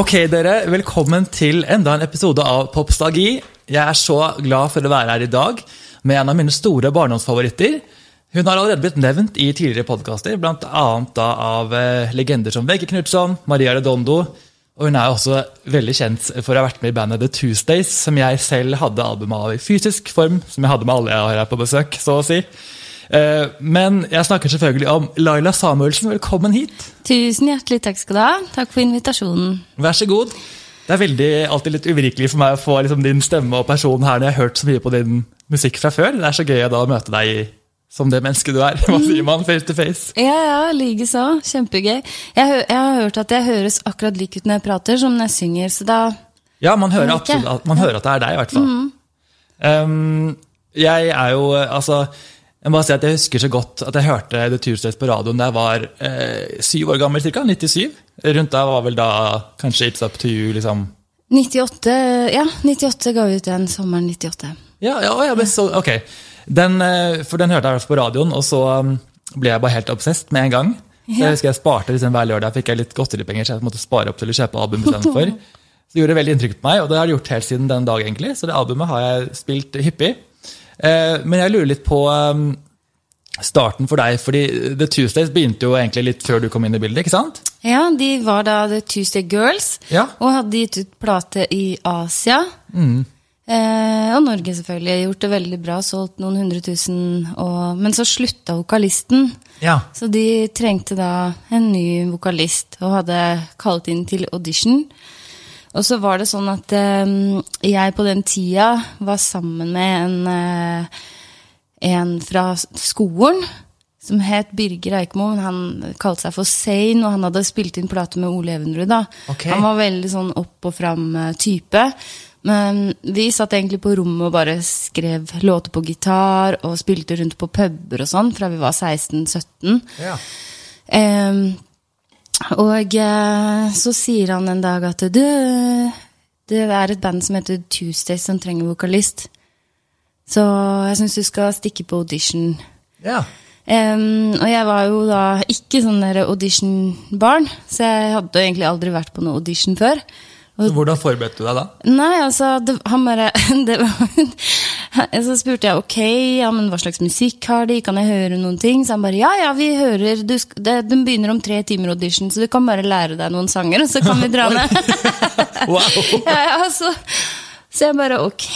Ok, dere. Velkommen til enda en episode av Popstagi. Jeg er så glad for å være her i dag med en av mine store barndomsfavoritter. Hun har allerede blitt nevnt i tidligere podkaster, bl.a. av eh, legender som Vegge Knutson, Maria Redondo. Og hun er også veldig kjent for å ha vært med i bandet The Tuesdays, som jeg selv hadde albumet av i fysisk form, som jeg hadde med alle jeg har her på besøk, så å si. Eh, Men jeg snakker selvfølgelig om Laila Samuelsen. Velkommen hit. Tusen hjertelig takk skal du ha. Takk for invitasjonen. Vær så god. Det er veldig, alltid litt uvirkelig for meg å få liksom, din stemme og person her når jeg har hørt så mye på din musikk fra før. Det er så gøy da å møte deg som det mennesket du er. Hva sier man face to face? Ja, ja, likeså. Kjempegøy. Jeg, jeg har hørt at jeg høres akkurat lik ut når jeg prater, som når jeg synger, så da Ja, man hører, absolutt, man hører at det er deg, i hvert fall. Um, jeg er jo eh, Altså, jeg må bare si at jeg husker så godt at jeg hørte The Tuesdays på radioen da jeg var eh, syv år gammel, ca. 97. Rundt da var vel da kanskje It's Up To You, liksom. 98 Ja, 98 ga vi ut den sommeren 98. Ja, ja, ja men så, ok. Den, eh, for den hørte jeg på radioen, og så um, ble jeg bare helt obsessed med en gang. Så jeg husker jeg sparte liksom hver lørdag, fikk jeg litt godteripenger, så jeg måtte spare opp til å kjøpe album istedenfor. Så det gjorde veldig inntrykk på meg, og det har det gjort helt siden den dag, egentlig. Så det albumet har jeg spilt hyppig. Eh, men jeg lurer litt på um, starten for deg, fordi The Tuesdays begynte jo egentlig litt før du kom inn i bildet, ikke sant? Ja, de var da The Tuesday Girls, Ja. og hadde gitt ut plate i Asia. Eh, og Norge, selvfølgelig. Gjort det veldig bra, solgt noen hundre tusen. Og, men så slutta vokalisten. Ja. Så de trengte da en ny vokalist, og hadde kalt inn til audition. Og så var det sånn at eh, jeg på den tida var sammen med en, eh, en fra skolen som het Birger Eikmo. men Han kalte seg for Sane, og han hadde spilt inn plate med Ole Evenrud. da. Okay. Han var veldig sånn opp og fram-type. Men vi satt egentlig på rommet og bare skrev låter på gitar og spilte rundt på puber og sånn fra vi var 16-17. ja. Um, og eh, så sier han en dag at du, det er et band som heter Tuesdays som trenger vokalist. Så jeg syns du skal stikke på audition. ja. Um, og jeg var jo da ikke sånn audition-barn, så jeg hadde egentlig aldri vært på noe audition før. Så hvordan forberedte du deg da? Nei, altså, det, han bare det Så spurte jeg ok, ja, men hva slags musikk har de, kan jeg høre noen ting? Så han bare ja, ja, vi hører du, det, Den begynner om tre timer audition, så du kan bare lære deg noen sanger, og så kan vi dra ned. Wow! ja, ja, så, jeg bare ok,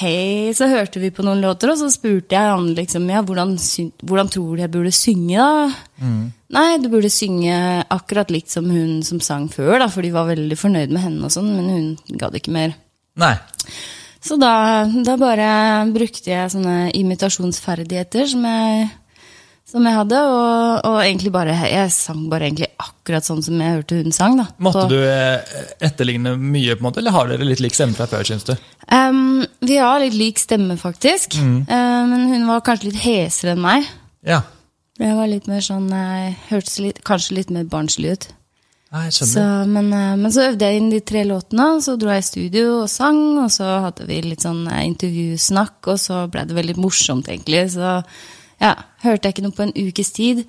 så hørte vi på noen låter, og så spurte jeg han liksom ja, hvordan, hvordan tror du jeg burde synge, da? Nei, du burde synge akkurat likt som hun som sang før, da, for de var veldig fornøyd med henne og sånn, men hun gadd ikke mer. Nei. Så da, da bare brukte jeg sånne imitasjonsferdigheter som jeg, som jeg hadde, og, og egentlig bare, jeg sang bare egentlig akkurat sånn som jeg hørte hun sang. da. Måtte du eh, etterligne mye, på en måte, eller har dere litt lik stemme fra før, syns du? Um, vi har litt lik stemme, faktisk. Mm. Uh, men hun var kanskje litt hesere enn meg. Ja. Jeg var litt mer sånn, jeg hørtes litt, kanskje litt mer barnslig ut. Jeg Så, men, eh, men så øvde jeg inn de tre låtene, så dro jeg i studio og sang, og så hadde vi litt sånn eh, intervjusnakk, og så ble det veldig morsomt, egentlig. Så ja, hørte jeg ikke noe på en ukes tid.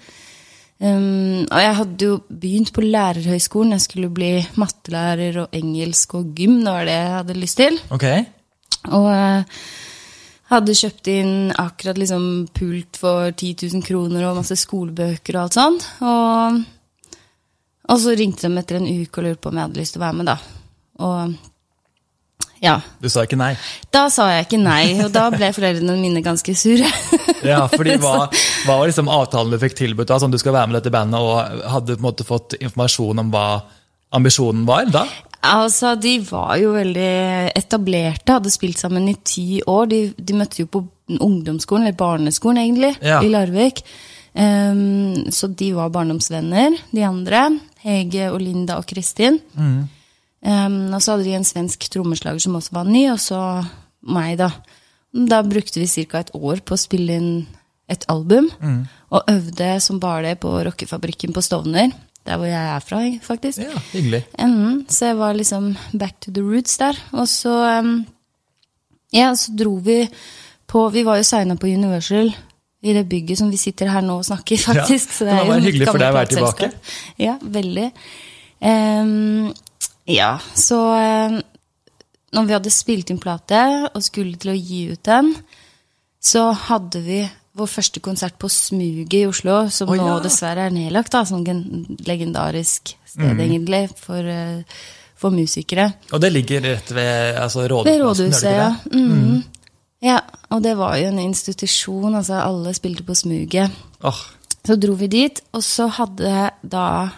Um, og jeg hadde jo begynt på lærerhøyskolen. Jeg skulle bli mattelærer og engelsk og gym. Det var det jeg hadde lyst til. Ok. Og eh, hadde kjøpt inn akkurat liksom pult for 10 000 kroner og masse skolebøker og alt sånt. Og, og så ringte de etter en uke og lurte på om jeg hadde lyst til å være med, da. Og ja. Du sa ikke nei? Da sa jeg ikke nei, og da ble foreldrene mine ganske sure. Ja, fordi hva, hva var liksom avtalen du fikk tilbudt? sånn Du skal være med dette bandet, og hadde på en måte fått informasjon om hva ambisjonen var da? Altså, De var jo veldig etablerte, hadde spilt sammen i ti år. De, de møtte jo på ungdomsskolen, eller barneskolen egentlig, Ja. i Larvik. Um, så de var barndomsvenner, de andre. Hege og Linda og Kristin. Ehm, og så hadde de en svensk trommeslager som også var ny, og så meg, da. Da brukte vi ca. et år på å spille inn et album, og øvde som bare det på rockefabrikken på Stovner. Der hvor jeg er fra, faktisk. Ja, hyggelig. Enden, så jeg var liksom back to the roots der. Og så em, Ja, så dro vi på Vi var jo signa på Universal i det bygget som vi sitter her nå og snakker, faktisk. Ja, så det jo være hyggelig for deg å være tilbake. Ja, veldig. Um, ja, så um, når vi hadde spilt inn plate og skulle til å gi ut den, så hadde vi vår første konsert på Smuget i Oslo, som Å, nå dessverre er nedlagt. da, Sånn legendarisk sted, Mm. egentlig, for, eh, for musikere. Og det ligger rett ved altså, Ved rådhuset? rådhuset, ja. Mm. Mm. Ja, og det var jo en institusjon, altså alle spilte på Smuget. Oh. Så dro vi dit, og så hadde da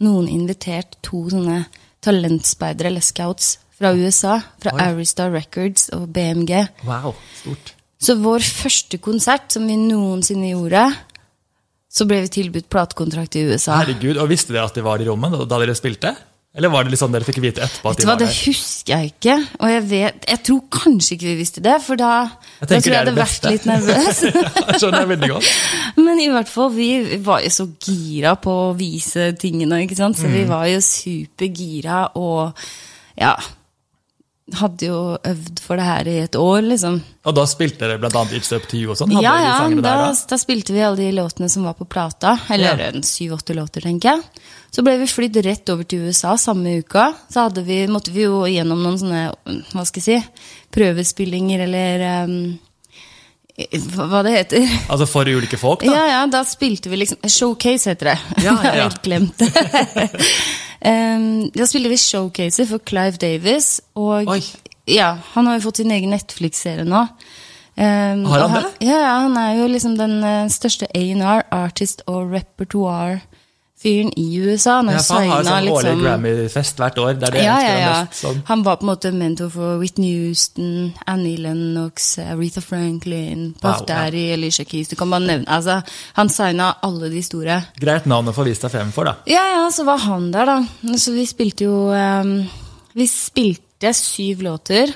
noen invitert to sånne talentspeidere, eller scouts, fra USA. Fra Arista Records og BMG. wow, stort. Så vår første konsert som vi noensinne gjorde, så ble vi tilbudt platekontrakt i USA. Herregud, og Visste dere at de var i rommet da, dere spilte? Eller var det litt sånn dere fikk vite etterpå at de var Det der? husker jeg ikke. Og jeg vet, jeg tror kanskje ikke vi visste det, for da, Jeg da tror det er jeg hadde vært litt nervøs. Jeg skjønner jeg veldig godt. Men i hvert fall, vi var jo så gira på å vise tingene, ikke sant. Så Mm. vi var jo supergira og ja Hadde jo øvd for det her i et år, liksom. Og da spilte dere annet It's Up To You og sånn? Ja, ja, da, der da? da spilte vi alle de låtene som var på plata. Eller en syv-åtte låter, tenker jeg. Så ble vi flydd rett over til USA samme uka. Så vi, måtte vi jo gjennom noen sånne, hva skal jeg si, prøvespillinger eller um, hva det heter. Altså for ulike folk, da? Ja, ja, da spilte vi liksom Showcase heter det. Ja, ja, ja. helt glemt det. um, da spiller vi showcaser for Clive Davis. Og Oi. ja, han har jo fått sin egen Netflix-serie nå. Um, Har han det? Ja, ja, han er jo liksom den eh, største A&R, artist og repertoire-fyren i USA. Han Ja, han har sånn sånn årlig liksom- Grammy-fest hvert år. Det er det ja, ja, ja. mest. Sånn. Han var på en måte mentor for Whitney Houston, Annie Lennox, Aretha Franklin, Puff Wow, ja. Alicia Keys. Du kan bare nevne altså, Han signa alle de store. Greit navn å få vist deg frem for, da. Ja, ja, så var han der, da. Så vi spilte jo um, Vi spilte syv låter.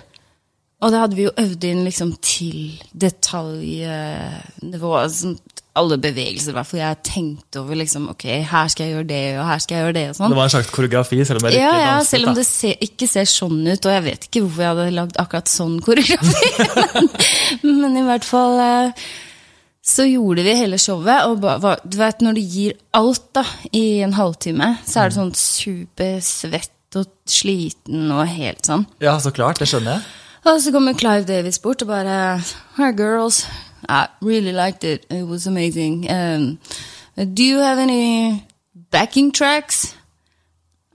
Og det hadde vi jo øvd inn liksom til detaljnivå. Sånn, alle bevegelser, i hvert fall. Jeg tenkte over liksom Ok, her skal jeg gjøre det, og her skal jeg gjøre det, og sånn. Det var en slags koreografi, selv om det Ja, ja, danset, selv om det ser, ikke ser sånn ut, og jeg vet ikke hvorfor jeg hadde lagd akkurat sånn koreografi. men, men i hvert fall eh, så gjorde vi hele showet, og ba, du vet når du gir alt da, i en halvtime, så er det sånn supersvett og sliten og helt sånn. Ja, så klart. Det skjønner jeg. Og så kommer Clive Davis bort og bare Hi, girls. I really liked it. It was amazing. Um, do you have any backing tracks?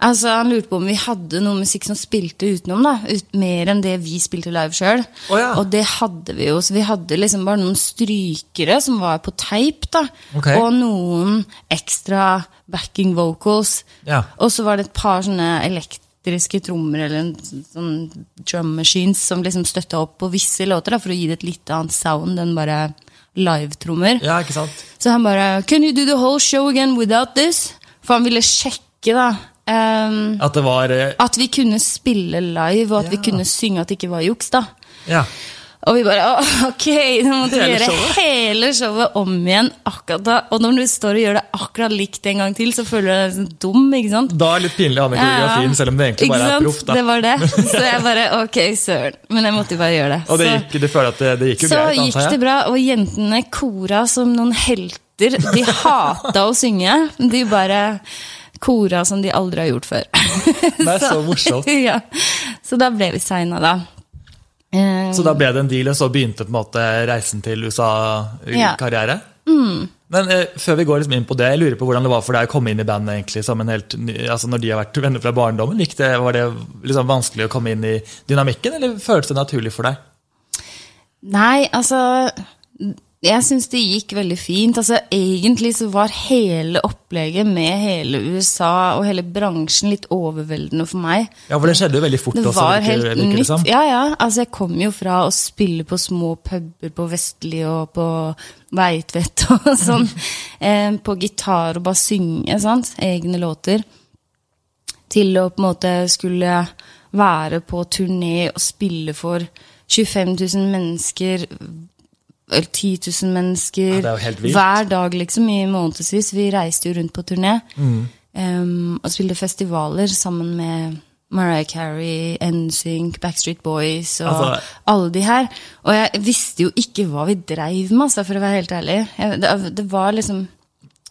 Altså, Han lurte på om vi hadde noe musikk som spilte utenom, da, ut, mer enn det vi spilte live sjøl. Oh, ja. Og det hadde vi jo. Så vi hadde liksom bare noen strykere som var på teip, da. okay. Og noen ekstra backing vocals. Ja. Og så var det et par sånne elektriske trommer eller en sånn drum machines som liksom støtta opp på visse låter da, for å gi det et litt annet sound enn bare live-trommer. Ja, ikke sant? Så han bare Can you do the whole show again without this? For han ville sjekke, da. Um, At det var uh... at vi kunne spille live, og at vi kunne synge at det ikke var juks, da. Ja. Og vi bare ok, nå må du gjøre showet? hele showet om igjen. akkurat da. Og når du står og gjør det akkurat likt en gang til, så føler du deg liksom dum. ikke sant? Da er det litt pinlig å ha med koreografien, selv om det egentlig bare er proff. da. Det var det. Så jeg bare ok, søren. Men jeg måtte jo bare gjøre det. Og det gikk, du føler at det, det gikk jo så greit, gikk antar det bra, og jentene kora som noen helter. De hata å synge. De bare kora som de aldri har gjort før. Det er så morsomt. ja. Så da ble vi signa, da. Eh, Så da ble det en deal, og så begynte på en måte reisen til Ja. Mm. USA-karriere? Men eh, før vi går liksom inn på det, jeg lurer på hvordan det var for deg å komme inn i bandet egentlig, som en helt ny, altså når de har vært venner fra barndommen. Det, var det liksom vanskelig å komme inn i dynamikken, eller føltes det naturlig for deg? Nei, altså Jeg syns det gikk veldig fint. Altså, Egentlig så var hele opplegget med hele USA og hele bransjen litt overveldende for meg. Ja, for det skjedde jo veldig fort Det også, var virker, helt ikke, nytt. som. Ja, ja. Altså, jeg kom jo fra å spille på små puber på Vestli og på Veitvet og sånn, eh, på gitar og bare synge, sant, egne låter, til å på en måte skulle være på turné og spille for 25 000 mennesker, 10 000 mennesker, Ja, er hver dag liksom i månedsvis. Vi reiste jo rundt på turné. Mm. um, og spilte festivaler sammen med Mariah Carey, NSYNC, Backstreet Boys og Altså- alle de her. Og jeg visste jo ikke hva vi dreiv med, altså, for å være helt ærlig. Jeg, det, det var liksom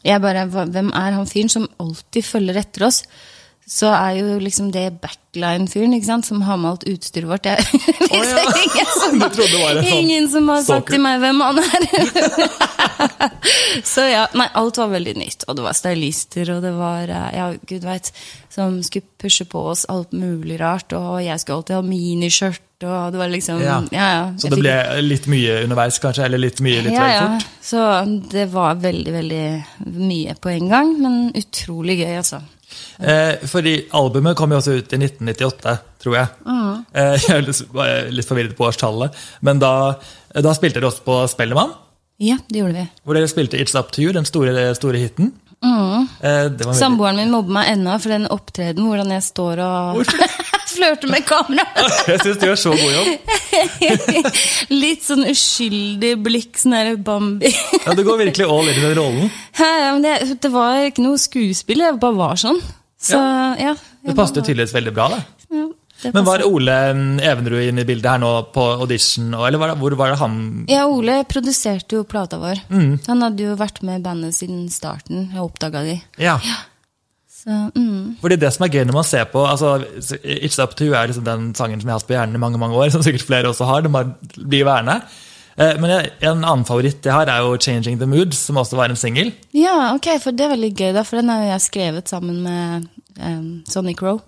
jeg bare, Hvem er han fyren som alltid følger etter oss? Så er jo liksom det backline-fyren ikke sant, som har med alt utstyret vårt. Jeg, ja. ingen, som, det sånn ingen som har sagt til meg hvem han er. så ja, nei, alt var veldig nytt. Og det var stylister, og det var eh, ja, gud veit, som skulle pushe på oss alt mulig rart. Og jeg skulle alltid ha miniskjørt, og det var liksom Ja. ja. Så det fikk- ble litt mye underveis, kanskje? Eller litt mye litt ja, vel ja. fort? Så det var veldig, veldig mye på en gang, men utrolig gøy, altså. Eh, fordi albumet kom jo også ut i 1998, tror jeg. Eh, jeg var litt forvirret på årstallet. Men da, da spilte dere også på Spellemann, Ja, det gjorde vi. hvor dere spilte It's Up To You, den store, store hiten. Eh, veldig... Samboeren min mobber meg ennå for den opptredenen hvordan jeg står og flørter med kamera. Jeg syns du gjør så god jobb. Litt sånn uskyldig blikk, sånn der Bambi. Ja, Du går virkelig all in i den rollen. Ja, ja, men det, det var ikke noe skuespill, jeg bare var sånn. Så ja. Det passet tydeligvis veldig bra. da. ja Men var. Ole mm, Evenrud inne i bildet her nå på audition? Eller var det, hvor var det han Ja, Ole produserte jo plata vår. Mm. Han hadde jo vært med i bandet siden starten. Jeg oppdaga de. Ja. Så, mm. Fordi det som er gøy når man ser på altså, It's Up To You er liksom den sangen som jeg har hatt på hjernen i mange mange år, som sikkert flere også har. Den bare blir værende. Eh, Men en annen favoritt jeg har, er jo Changing The Mood, som også var en singel. Ja, ok, for det er veldig gøy, da, for den har jeg skrevet sammen med um, Sonic Row.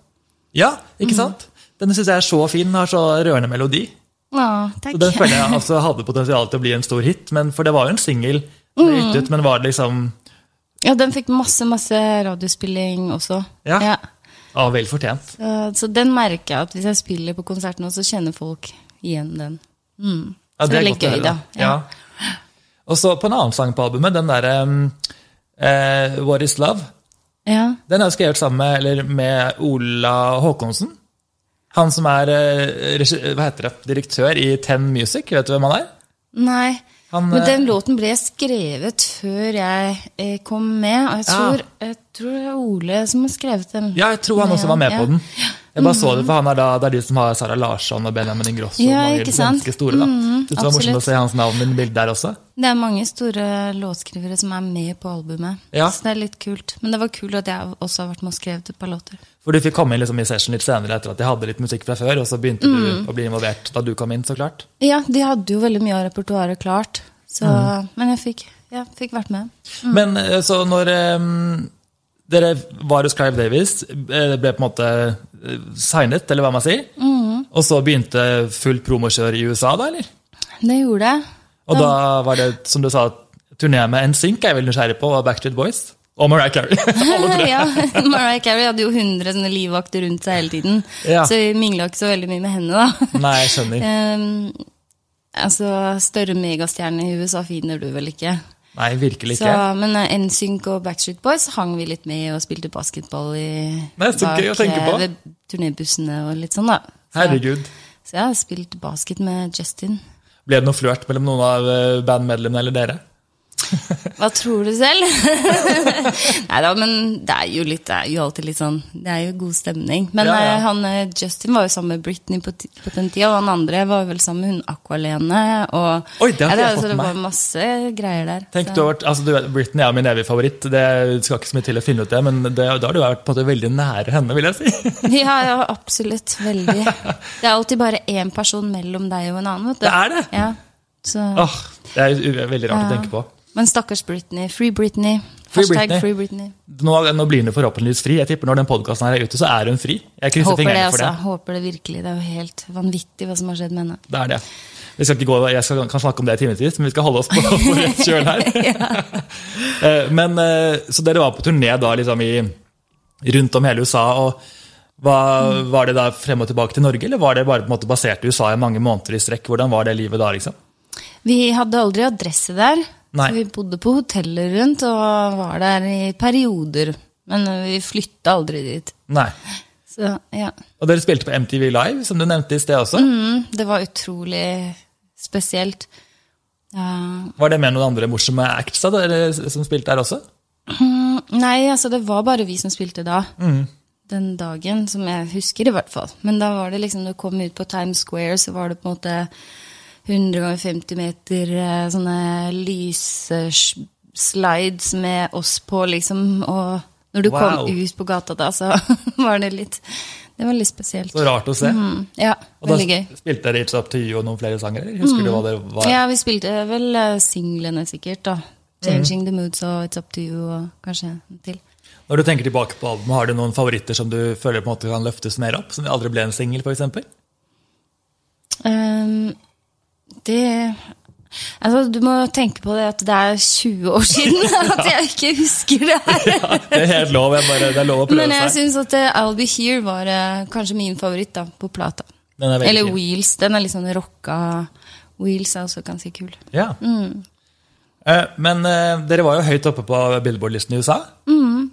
Ja, ikke sant? Den syns jeg er så fin, har så rørende melodi. Å, takk. Så Den føler jeg altså hadde potensial til å bli en stor hit, men, for det var jo en singel. ut, Men var det liksom Ja, den fikk masse, masse radiospilling også. Ja. Ja. ja, vel fortjent? Så, så den merker jeg at hvis jeg spiller på konsert nå, så kjenner folk igjen den. Mm. Ja, det er å gøy, da. Ja. Og så på en annen sang på albumet, den derre eh, What Is Love. Ja. Den er skrevet sammen med, eller med Ola Håkonsen. Han som er eh, hva heter det, direktør i Ten Music. Vet du hvem han er? Nei. Han, Men eh, den låten ble skrevet før jeg eh, kom med, og jeg Ja. tror, jeg tror det er Ole som har skrevet den. Ja, jeg tror han også var med på den. Ja. Jeg bare så det, for han er da, Det er de som har Sara Larsson og Benjamin Ingrosso. Ja, mange ganske store, da. Mhm, det var morsomt å se hans navn i bildet der også. Det er mange store låtskrivere som er med på albumet. Ja. Så det er litt kult. Men det var kult at jeg også har vært med og skrevet et par låter. For du fikk komme inn liksom i session litt senere etter at de hadde litt musikk fra før, og så begynte Mm. du å bli involvert da du kom inn, så klart. Ja, de hadde jo veldig mye av repertoaret klart. Så, Mm. Men jeg fikk, jeg fikk vært med. Men eh, så når eh, dere var hos Clive Davis, eh, det ble på en måte eh, signet, eller hva man sier, Mm. og så begynte fullt promokjør i USA, da, eller? Det gjorde jeg. Og da var det, som du sa, turné med NSYNC, jeg er veldig nysgjerrig på, og Backstreet Boys. Og Mariah Carey. Ja, Mariah Carey hadde jo 100 sånne livvakter rundt seg hele tiden. Ja. Så vi mingla ikke så veldig mye med henne, da. Nei, jeg skjønner. um, altså, Større megastjerne i USA finner du vel ikke. Nei, virkelig Så, ikke. men eh, NSYNC og Backstreet Boys hang vi litt med og spilte basketball i Nei, så tenke eh, ved turnébussene og litt sånn, da. Så, Herregud. så jeg har spilt basket med Justin. Ble det noe flørt mellom noen av eh, bandmedlemmene eller dere? Hva tror du selv? Nei da, men det er jo litt, det er jo alltid litt sånn Det er jo god stemning. Men Ja, ja. eh, han eh, Justin var jo sammen med Britney på, på den tida, og han andre var vel sammen med hun Aqualene. Og, Oi, det har ikke jeg fått fått det med var masse greier der. Tenk, så. du, har altså, du vet, Britney er min evige favoritt. Det skal ikke så mye til å finne ut det, men det, da har du vært på en måte veldig nære henne, vil jeg si. Ja, ja, absolutt. Veldig. Det er alltid bare én person mellom deg og en annen. vet du. Det er det. Ja, så. Åh, det er veldig rart å tenke på. Men stakkars Britney. Free Britney. Free Britney. Free Britney. Nå, nå blir hun forhåpentligvis fri. Jeg tipper Når den podkasten er ute, så er hun fri. Jeg krysser Håper det, fingrene altså. for det. Håper det virkelig. Det er jo helt vanvittig hva som har skjedd med henne. Det er det. Vi skal ikke gå, jeg skal, kan snakke om det i timevis, men vi skal holde oss på, på rett kjøl her. Eh, men, eh, så dere var på turné da liksom i, rundt om hele USA. og hva, Var det da frem og tilbake til Norge, eller var det bare på en måte basert i USA i mange måneder i strekk? Hvordan var det livet da? liksom? Vi hadde aldri adresse der. Nei. Så vi bodde på hoteller rundt og var der i perioder. Men vi flytta aldri dit. Nei. Så ja. Og dere spilte på MTV Live, som du nevnte i sted også. Mm, det var utrolig spesielt. Ja, Var det med noen andre morsomme acts dere som spilte der også? Mm, Nei, altså det var bare vi som spilte da. Den dagen, som jeg husker i hvert fall. Men da var det liksom, når du kom ut på Times Square, så var det på en måte 100 ganger 50 meter eh, sånne lysslides med oss på, liksom. Og når du Wow. kom ut på gata da, så var det litt Det var litt spesielt. Så rart å se. Mm, ja, Og da veldig gøy. spilte dere It's Up To You og noen flere sanger? eller? Husker du hva det var? Ja, vi spilte vel eh, singlene sikkert, da. Mm. 'Changing the Moods' og 'It's Up to You' og kanskje en til. Når du tenker tilbake på albumet, har du noen favoritter som du føler på en måte kan løftes mer opp? Som aldri ble en singel, f.eks.? Ehm, det Altså, du må tenke på det at det er 20 år siden at jeg ikke husker det her. Det er helt lov. Bare, det er lov å prøve Men jeg seg. syns at eh, 'I'll Be Here' var eh, kanskje min favoritt da, på plata. Er Eller fin. 'Wheels'. Den er litt sånn rocka. 'Wheels' er også ganske kul. Ja. Mm. Eh, Men eh, dere var jo høyt oppe på Billboard-listen i USA. Mm.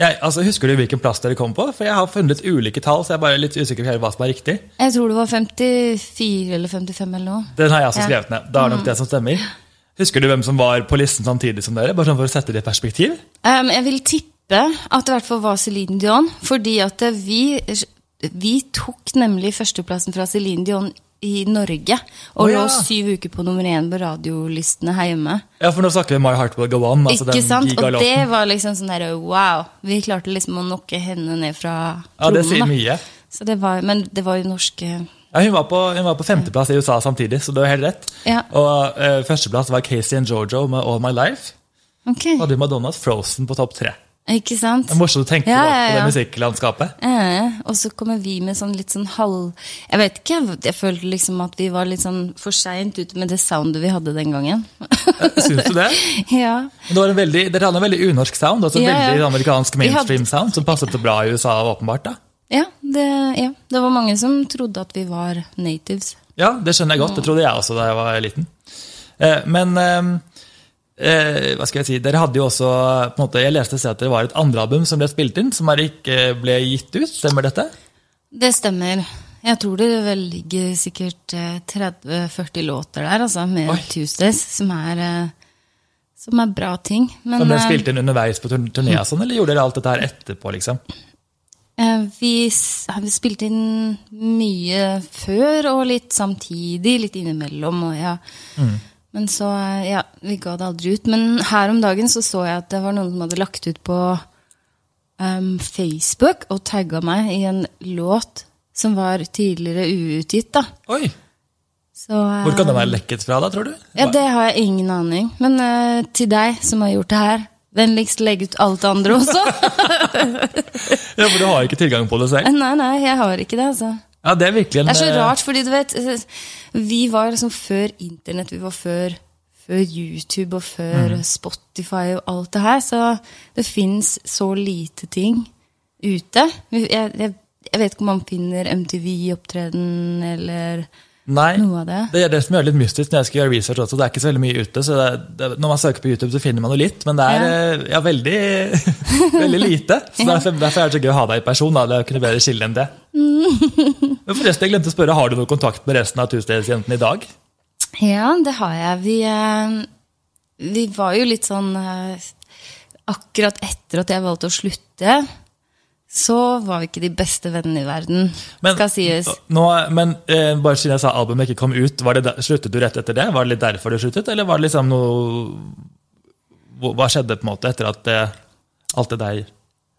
Jeg, altså, husker du hvilken plass dere kom på? For Jeg har funnet ulike tall, så jeg er bare litt usikker på hva som er riktig. Jeg tror det var 54 eller 55 eller noe. Den har jeg også. Mm. skrevet ned. Da er nok det som stemmer. Husker du hvem som var på listen samtidig som dere? Bare sånn for å sette det i perspektiv? Um, jeg vil tippe at det i hvert fall var Celine Dion, fordi at vi, vi tok nemlig førsteplassen fra Celine Dion i Norge, og oh, ja. lå syv uker på nummer én på radiolistene her hjemme. Ja, for nå snakker vi My Heart Will Go On. altså Ikke den sant? Og det var liksom sånn derre wow. Vi klarte liksom å nokke henne ned fra Ja, det sier mye. Så det var, men det var jo norske Ja, hun, var på, hun var på femteplass i USA samtidig, så det var helt rett. Ja. Og uh, førsteplass var Casey and Jojo med All My Life. Okay. Og hadde Madonnas Frozen på topp tre. Ikke sant? Det er morsomt å tenke Ja, ja, ja, på det musikklandskapet. Eh, og så kommer vi med sånn litt sånn halv Jeg vet ikke, jeg følte liksom at vi var litt sånn for seint ute med det soundet vi hadde den gangen. Syns du det? ja. Det var en veldig, dere hadde en veldig unorsk sound, altså Ja, ja. veldig amerikansk mainstream hadde- sound, som passet bra i USA, åpenbart. da. Ja det, ja, det var mange som trodde at vi var natives. Ja, det skjønner jeg godt. Det trodde jeg også da jeg var liten. Eh, men eh, eh, hva skal jeg si, dere hadde jo også på en måte, Jeg leste at det var et andre album som ble spilt inn, som ikke ble gitt ut. Stemmer dette? Det stemmer. Jeg tror det vel ligger sikkert eh, 30-40 låter der, altså, med Oi. Tuesdays, som er, eh, som er bra ting. Men ble eh, spilt inn underveis på turn- turné, sånn, eller gjorde dere alt dette her etterpå? liksom? eh, vi, vi spilte inn mye før og litt samtidig, litt innimellom. Og ja. Mm. Men så, eh, ja, vi ga det aldri ut. Men her om dagen så så jeg at det var noen som hadde lagt ut på um, Facebook og tagga meg i en låt som var tidligere uutgitt, da. Oi! Så, uh, Hvor kan den være lekket fra, da, tror du? Ja, Det har jeg ingen aning. Men uh, til deg som har gjort det her, vennligst legg ut alt det andre også. Ja, For du har ikke tilgang på det selv? nei, nei, jeg har ikke det, altså. Ja, Det er virkelig en Det er så eh, rart, fordi du vet Vi var liksom før internett, vi var før, før YouTube og før Mm. Spotify og alt det her, så det fins så lite ting ute. Jeg, jeg, jeg vet ikke om man finner MTV-opptreden eller Nei, noe det. det er det som gjør det litt mystisk når jeg skal gjøre research også. Det er ikke så veldig mye ute. så det, det, Når man søker på YouTube, så finner man jo litt, men det er ja. ja, veldig, veldig lite. Så derfor, derfor er det så gøy å ha deg i person. da, Det ikke bedre skille enn det. Men forresten, jeg glemte å spørre, Har du noe kontakt med resten av Tuesdays-jentene i dag? Ja, det har jeg. Vi, eh, vi var jo litt sånn eh, Akkurat etter at jeg valgte å slutte, så var vi ikke de beste vennene i verden, Men, skal sies. Nå, men eh, bare siden jeg sa albumet ikke kom ut, var det der, sluttet du rett etter det? Var det litt derfor du sluttet, eller var det liksom noe Hva hva skjedde på en måte etter at eh, alt det der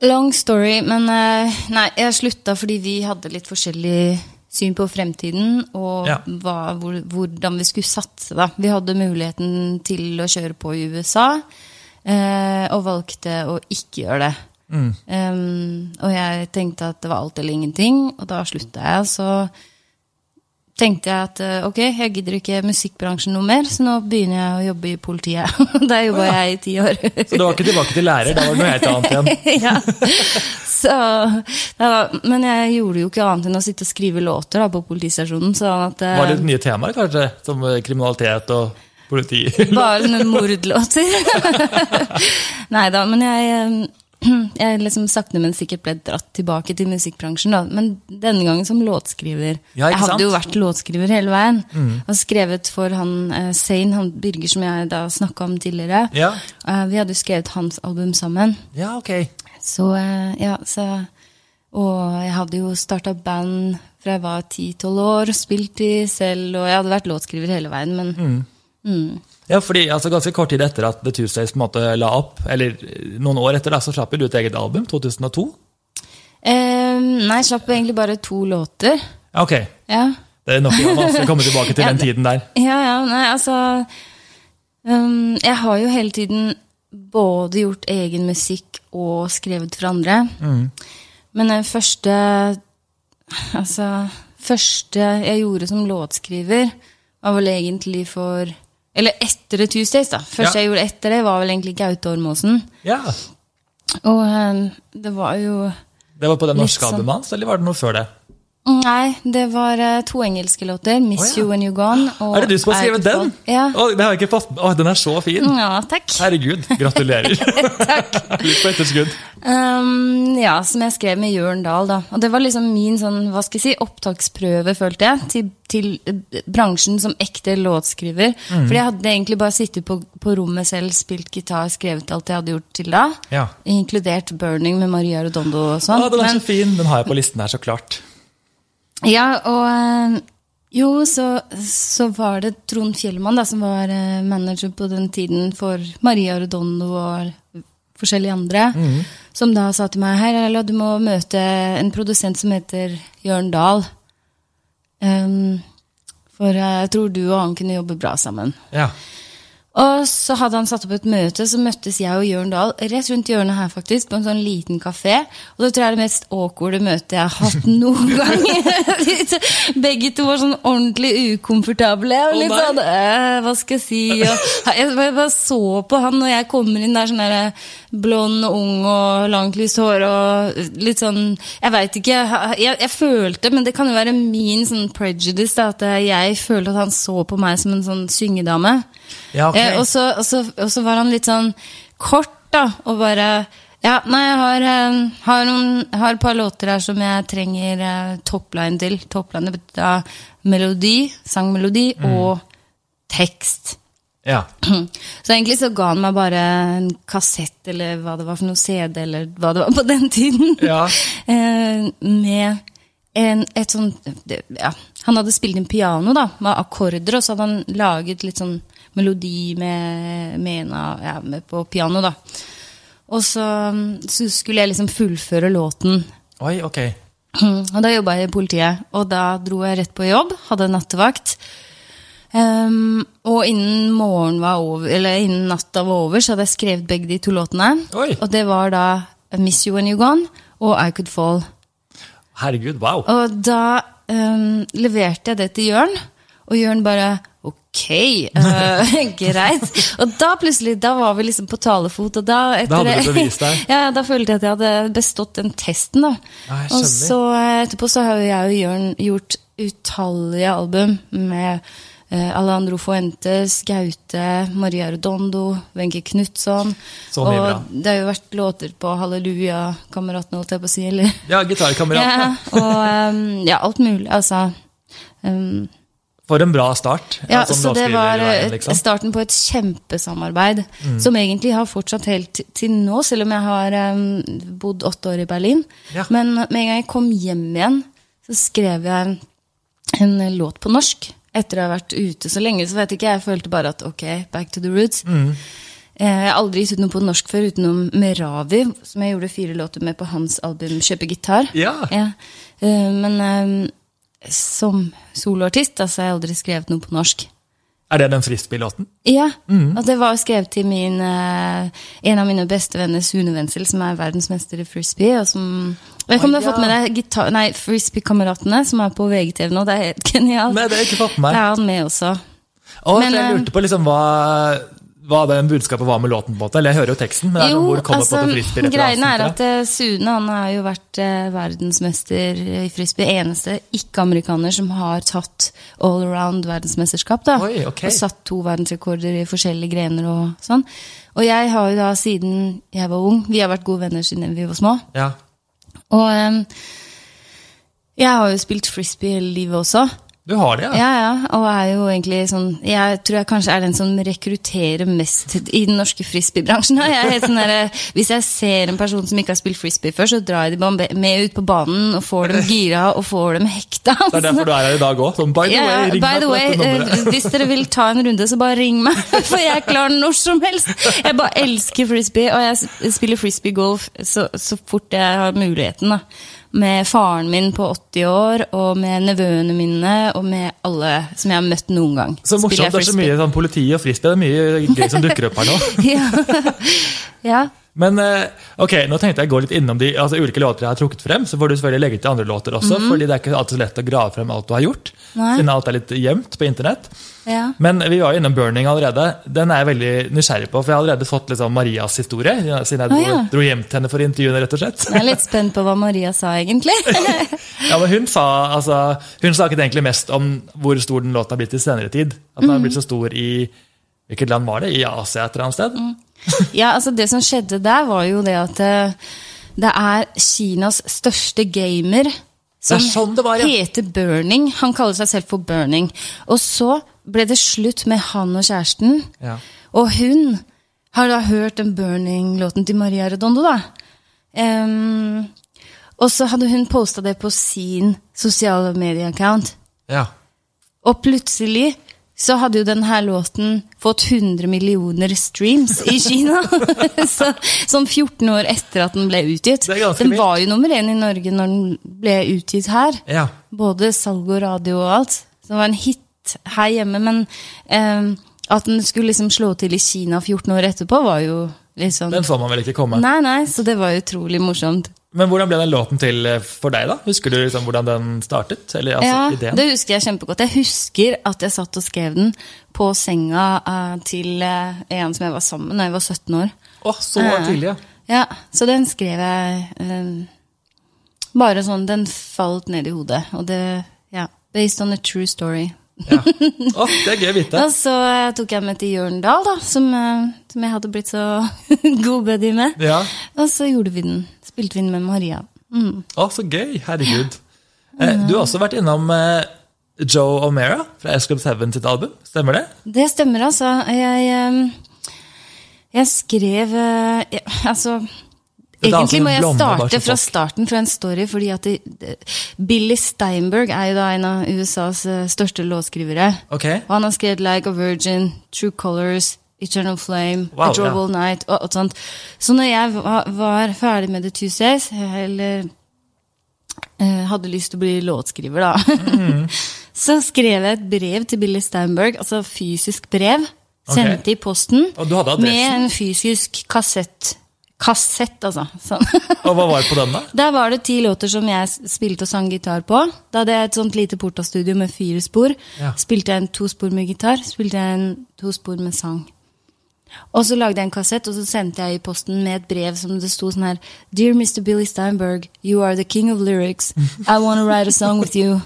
Long story, men eh, nei, jeg slutta fordi vi hadde litt forskjellig syn på fremtiden og Ja. hva, hvor, hvordan vi skulle satse. Da. Vi hadde muligheten til å kjøre på i USA, eh, og valgte å ikke gjøre det. Um, og jeg tenkte at det var alt eller ingenting, og da slutta jeg. Så tenkte jeg at eh, ok, jeg gidder ikke musikkbransjen noe mer, så nå begynner jeg å jobbe i politiet. Der jobba jeg i ti år. Så du var ikke tilbake til lærer, da var det noe helt annet igjen? ja. Så, ja men jeg gjorde jo ikke annet enn å sitte og skrive låter da, på politistasjonen. Sånn at, eh, Var det nye temaer, kanskje? Som eh, kriminalitet og politi? Bare noen mordlåter. Nei da, men jeg, jeg liksom sakte, men sikkert ble dratt tilbake til musikkbransjen. da. Men denne gangen som låtskriver. Ja, jeg hadde sant? jo vært låtskriver hele veien. Og skrevet for han uh, Zain, han Birger som jeg da snakka om tidligere. Ja. Uh, vi hadde jo skrevet hans album sammen. Ja, ok. Så uh, ja, så Og jeg hadde jo starta band fra jeg var 10-12 år, spilt i selv, og jeg hadde vært låtskriver hele veien, men mm. Ja, fordi altså, Ganske kort tid etter at The Tuesdays på en måte la opp, eller eh, noen år etter, da, så slapp du et eget album, 2002. eh, Nei, jeg slapp egentlig bare to låter. Ok. Ja. Det er nok en å komme tilbake til Ja, den tiden der. Ja, ja, nei, altså um, Jeg har jo hele tiden både gjort egen musikk og skrevet for andre. Men den første Altså første jeg gjorde som låtskriver, var vel egentlig for Eller etter The Tuesdays, da. Første jeg gjorde etter det, var vel egentlig Gaute Ormåsen. Ja, Og um, det var jo Det var på det norske sånn- albumet hans, eller var det noe før det? Nei, det var eh, to engelske låter. 'Miss oh, ja. You When You're Gone' og Er det du som har skrevet den? Ja. Oh, det har jeg ikke fått Oh, den er så fin! ja, takk. Herregud, gratulerer. Litt på etterskudd. Um, ja, som jeg skrev med Jørn Dahl, da. Og det var liksom min sånn, hva skal jeg si, opptaksprøve, følte jeg, til, til eh, bransjen som ekte låtskriver. Mm. Fordi jeg hadde egentlig bare sittet på, på rommet selv, spilt gitar, skrevet alt jeg hadde gjort til da. Ja. Inkludert 'Burning' med Maria Rodondo og sånn. Ah, den er Men- så fin! Den har jeg på listen her, så klart. Ja, og eh, jo, så, så var det Trond Fjellmann da, som var eh, manager på den tiden for Maria Redondo og forskjellige andre, som da sa til meg her, Ella, du må møte en produsent som heter Jørn Dahl. Um, for eh, jeg tror du og han kunne jobbe bra sammen. Ja. Og så hadde han satt opp et møte, så møttes jeg og Jørn Dahl rett rundt hjørnet her, faktisk, på en sånn liten kafé. Og det tror jeg er det mest awkwarde møtet jeg har hatt noen gang. Begge to var sånn ordentlig ukomfortable. Og litt sånn øh, Hva skal jeg si? Og jeg bare, bare så på han, når jeg kommer inn der sånn der blond og ung og langt lyst hår og litt sånn Jeg veit ikke. Jeg, jeg følte, men det kan jo være min sånn prejudice, da, at jeg følte at han så på meg som en sånn syngedame. Ja, okay. Eh, og, så, og, så, og så var han litt sånn kort, da, og bare Ja, nei, jeg har, eh, har, noen, har et par låter her som jeg trenger eh, topline til. Topline betyr da melodi, sangmelodi og tekst. Ja. Så egentlig så ga han meg bare en kassett, eller hva det var for noe CD, eller hva det var på den tiden. Ja. Eh, med en, et sånn ja. Han hadde spilt inn piano da, med akkorder, og så hadde han laget litt sånn melodi med, med, en av, ja, med på piano. da. Og så, så skulle jeg liksom fullføre låten. Oi, ok. Og da jobba jeg i politiet, og da dro jeg rett på jobb, hadde nattevakt. Um, og innen morgen var over, eller innen natta var over, så hadde jeg skrevet begge de to låtene. Oi. Og det var da Miss You When You Gone og I Could Fall. Herregud, wow. Og da um, leverte jeg det til Jørn, og Jørn bare Ok, uh, greit. Og da plutselig, da var vi liksom på talefot. Og da, etter, Da hadde du bevist deg. ja, da følte jeg at jeg hadde bestått den testen. da. Jeg og så eh, etterpå så har jeg Jørn gjort utallige album med eh, Alejandro Fuentes, Gaute, Maria Redondo, Wenche Knutson. Og bra. det har jo vært låter på Halleluja-kameratene, holdt jeg på å si. eller... Ja, gitarkameratene. Ja, og um, ja, alt mulig. Altså. Um, For en bra start. ja, ja så det var låtskriverveien, eh, liksom. starten på et kjempesamarbeid, Mm. som egentlig har fortsatt helt til- nå, selv om jeg har um, bodd åtte år i Berlin. Ja. Men med en gang jeg kom hjem igjen, så skrev jeg en eh, låt på norsk. Etter å ha vært ute så lenge, så vet ikke jeg. Jeg følte bare at ok, back to the roots. Mm. Eh, Jeg har aldri gitt ut noe på norsk før utenom Meravi, som jeg gjorde fire låter med på hans album 'Kjøpe gitar'. Ja. Eh, Men eh, som soloartist altså, jeg har aldri skrevet noe på norsk. Er det den frisbee-låten? Ja, og det var skrevet til min, eh, en av mine beste venner, Sune Wenzel, som er verdensmester i frisbee. Og som, jeg vet ikke om Å, du har fått med deg gitar, nei, Frisbee-kameratene, som er på VGTV nå. Det er helt genialt. Nei, det har jeg ikke fått med meg. Det er han med også. Å, Men, jeg eh, lurte på liksom hva hva det budskapet var med låten, på en måte. Eller jeg hører jo teksten, men noe hvor kommer på en måte frisbee-referansen er at eh, Sune han har jo vært eh, verdensmester i frisbee. Eneste ikke-amerikaner som har tatt all around verdensmesterskap. da. Oi, okay. Og satt to verdensrekorder i forskjellige grener og sånn. Og jeg har jo da siden jeg var ung Vi har vært gode venner siden vi var små. Ja. Og um, jeg har jo spilt frisbee hele livet også. Du har det, ja? Ja, ja, og er jo egentlig sånn Jeg tror jeg kanskje er den som rekrutterer mest i den norske frisbeebransjen. Sånn hvis jeg ser en person som ikke har spilt frisbee før, så drar jeg de med ut på banen og får dem gira og får dem hekta. Det er derfor du er her i dag òg. Sånn, by the way, ring by meg the way, nummeret. eh, hvis dere vil ta en runde, så bare ring meg, for jeg er klar når som helst. Jeg bare elsker frisbee, og jeg spiller frisbee-golf så, så fort jeg har muligheten. da. Med faren min på 80 år, og med nevøene mine, og med alle som jeg har møtt noen gang. Så morsomt. Det er så mye sånn politi og frisbee. Det er mye gøy som dukker opp her nå. ja. ja. Men eh, ok, nå tenkte jeg å gå litt innom de altså, ulike låter jeg har trukket frem. Så får du selvfølgelig legge til andre låter også, fordi det er ikke alltid så lett å grave frem alt du har gjort. Mhm. Nei. Siden alt er litt gjemt på internett. ja. Men vi var jo innom Burning allerede. Den er jeg veldig nysgjerrig på, for jeg har allerede fått liksom Marias historie. Siden jeg dro, ah, ja. dro hjem til henne for intervjuene, rett og slett. Jeg er litt spent på hva Maria sa, egentlig. Ja, men Hun sa altså, hun snakket egentlig mest om hvor stor den låten har blitt i senere tid. At den har blitt så stor i Hvilket land var det? I Asia et eller annet sted? Ja, altså Det som skjedde der, var jo det at eh, det er Kinas største gamer som Det sånn det var, ja. heter Burning. Han kaller seg selv for Burning. Og så ble det slutt med han og kjæresten. Ja. Og hun har da hørt den Burning-låten til Maria Redondo, da. Um, og så hadde hun posta det på sin sosiale medie-account. Ja. Og plutselig så hadde jo denne låten fått 100 millioner streams i Kina. så, sånn 14 år etter at den ble utgitt. Den var jo nummer én i Norge når den ble utgitt her. ja. Både salg og radio og alt. Så det var en hit her hjemme. Men eh, at den skulle liksom slå til i Kina 14 år etterpå, var jo litt sånn Den så man vel ikke komme. Nei, nei, så det var utrolig morsomt. Men hvordan ble den låten til eh, for deg, da? Husker du liksom hvordan den startet? Eller altså, ja, det husker jeg kjempegodt. Jeg husker at jeg satt og skrev den på senga uh, til uh, en som jeg var sammen med da jeg var 17 år. Oh, så uh, tidlig, ja. Ja, Så den skrev jeg bare sånn Den falt ned i hodet. Og det Ja. Based on a true story. ja. Oh, det er gøy å vite. Og så tok jeg med til Jørn Dahl, da, som, som jeg hadde blitt så god buddy med. Ja. Og så gjorde vi den. Spilte vi inn med Maria. Mm. Å, så gøy. Herregud. Eh, du har også vært innom eh, Joe O'Mara fra S Club 7 sitt album. Stemmer det? Det stemmer, altså. Jeg, eh, jeg skrev eh, jeg, Altså Egentlig må jeg starte fra starten fra en story, fordi at det, det, Billy Steinberg er jo da en av USAs eh, største låtskrivere. Okay. Og han har skrevet Like a Virgin, True Colors, Eternal Flame, Wow, A Drove ja. Night og, og sånt. Så når jeg var, var ferdig med The Two Says, eller eh, hadde lyst til å bli låtskriver, da, Mm. så skrev jeg et brev til Billy Steinberg, altså fysisk brev, sendte i posten, med en fysisk kassett. Kassett, altså. Sånn. Og hva var det på den, da? Der var det ti låter som jeg spilte og sang gitar på. Da hadde jeg et sånt lite portastudio med fire spor. Ja. Spilte jeg en to spor med gitar, spilte jeg en to spor med sang. Og så lagde jeg en kassett, og så sendte jeg i posten med et brev som det sto sånn her Dear Mr. Billy Steinberg, you are the king of lyrics. I wanna write a song with you.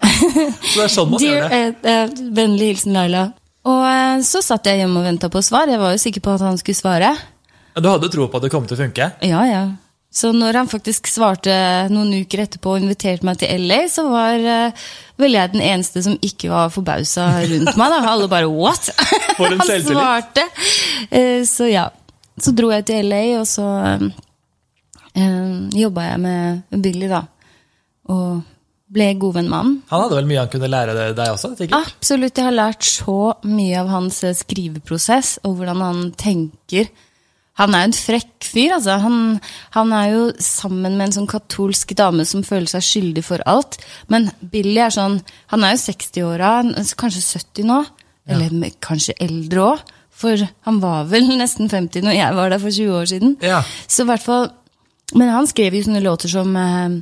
Så det er sånn man Dear, gjør det. eh, eh, Vennlig hilsen Laila. Og eh, så satt jeg hjemme og venta på svar. Jeg var jo sikker på at han skulle svare. Du hadde tro på at det kom til å funke? Ja, ja. Så når han faktisk svarte noen uker etterpå og inviterte meg til LA, så var uh, vel jeg den eneste som ikke var forbausa rundt meg. da. Alle bare 'what?' Han svarte. Uh, så ja. Så dro jeg til LA, og så uh, jobba jeg med Billy, da. Og ble godvenn med han. Han hadde vel mye han kunne lære deg også? sikkert? Absolutt. Jeg har lært så mye av hans eh, skriveprosess og hvordan han tenker. Han er jo en frekk fyr, altså. Han, han er jo sammen med en sånn katolsk dame som føler seg skyldig for alt. Men Billy er sånn Han er jo 60-åra, kanskje 70 nå. Eller kanskje eldre òg. For han var vel nesten 50 når jeg var der for 20 år siden. Ja. Så i hvert fall Men han skrev jo sånne låter som eh,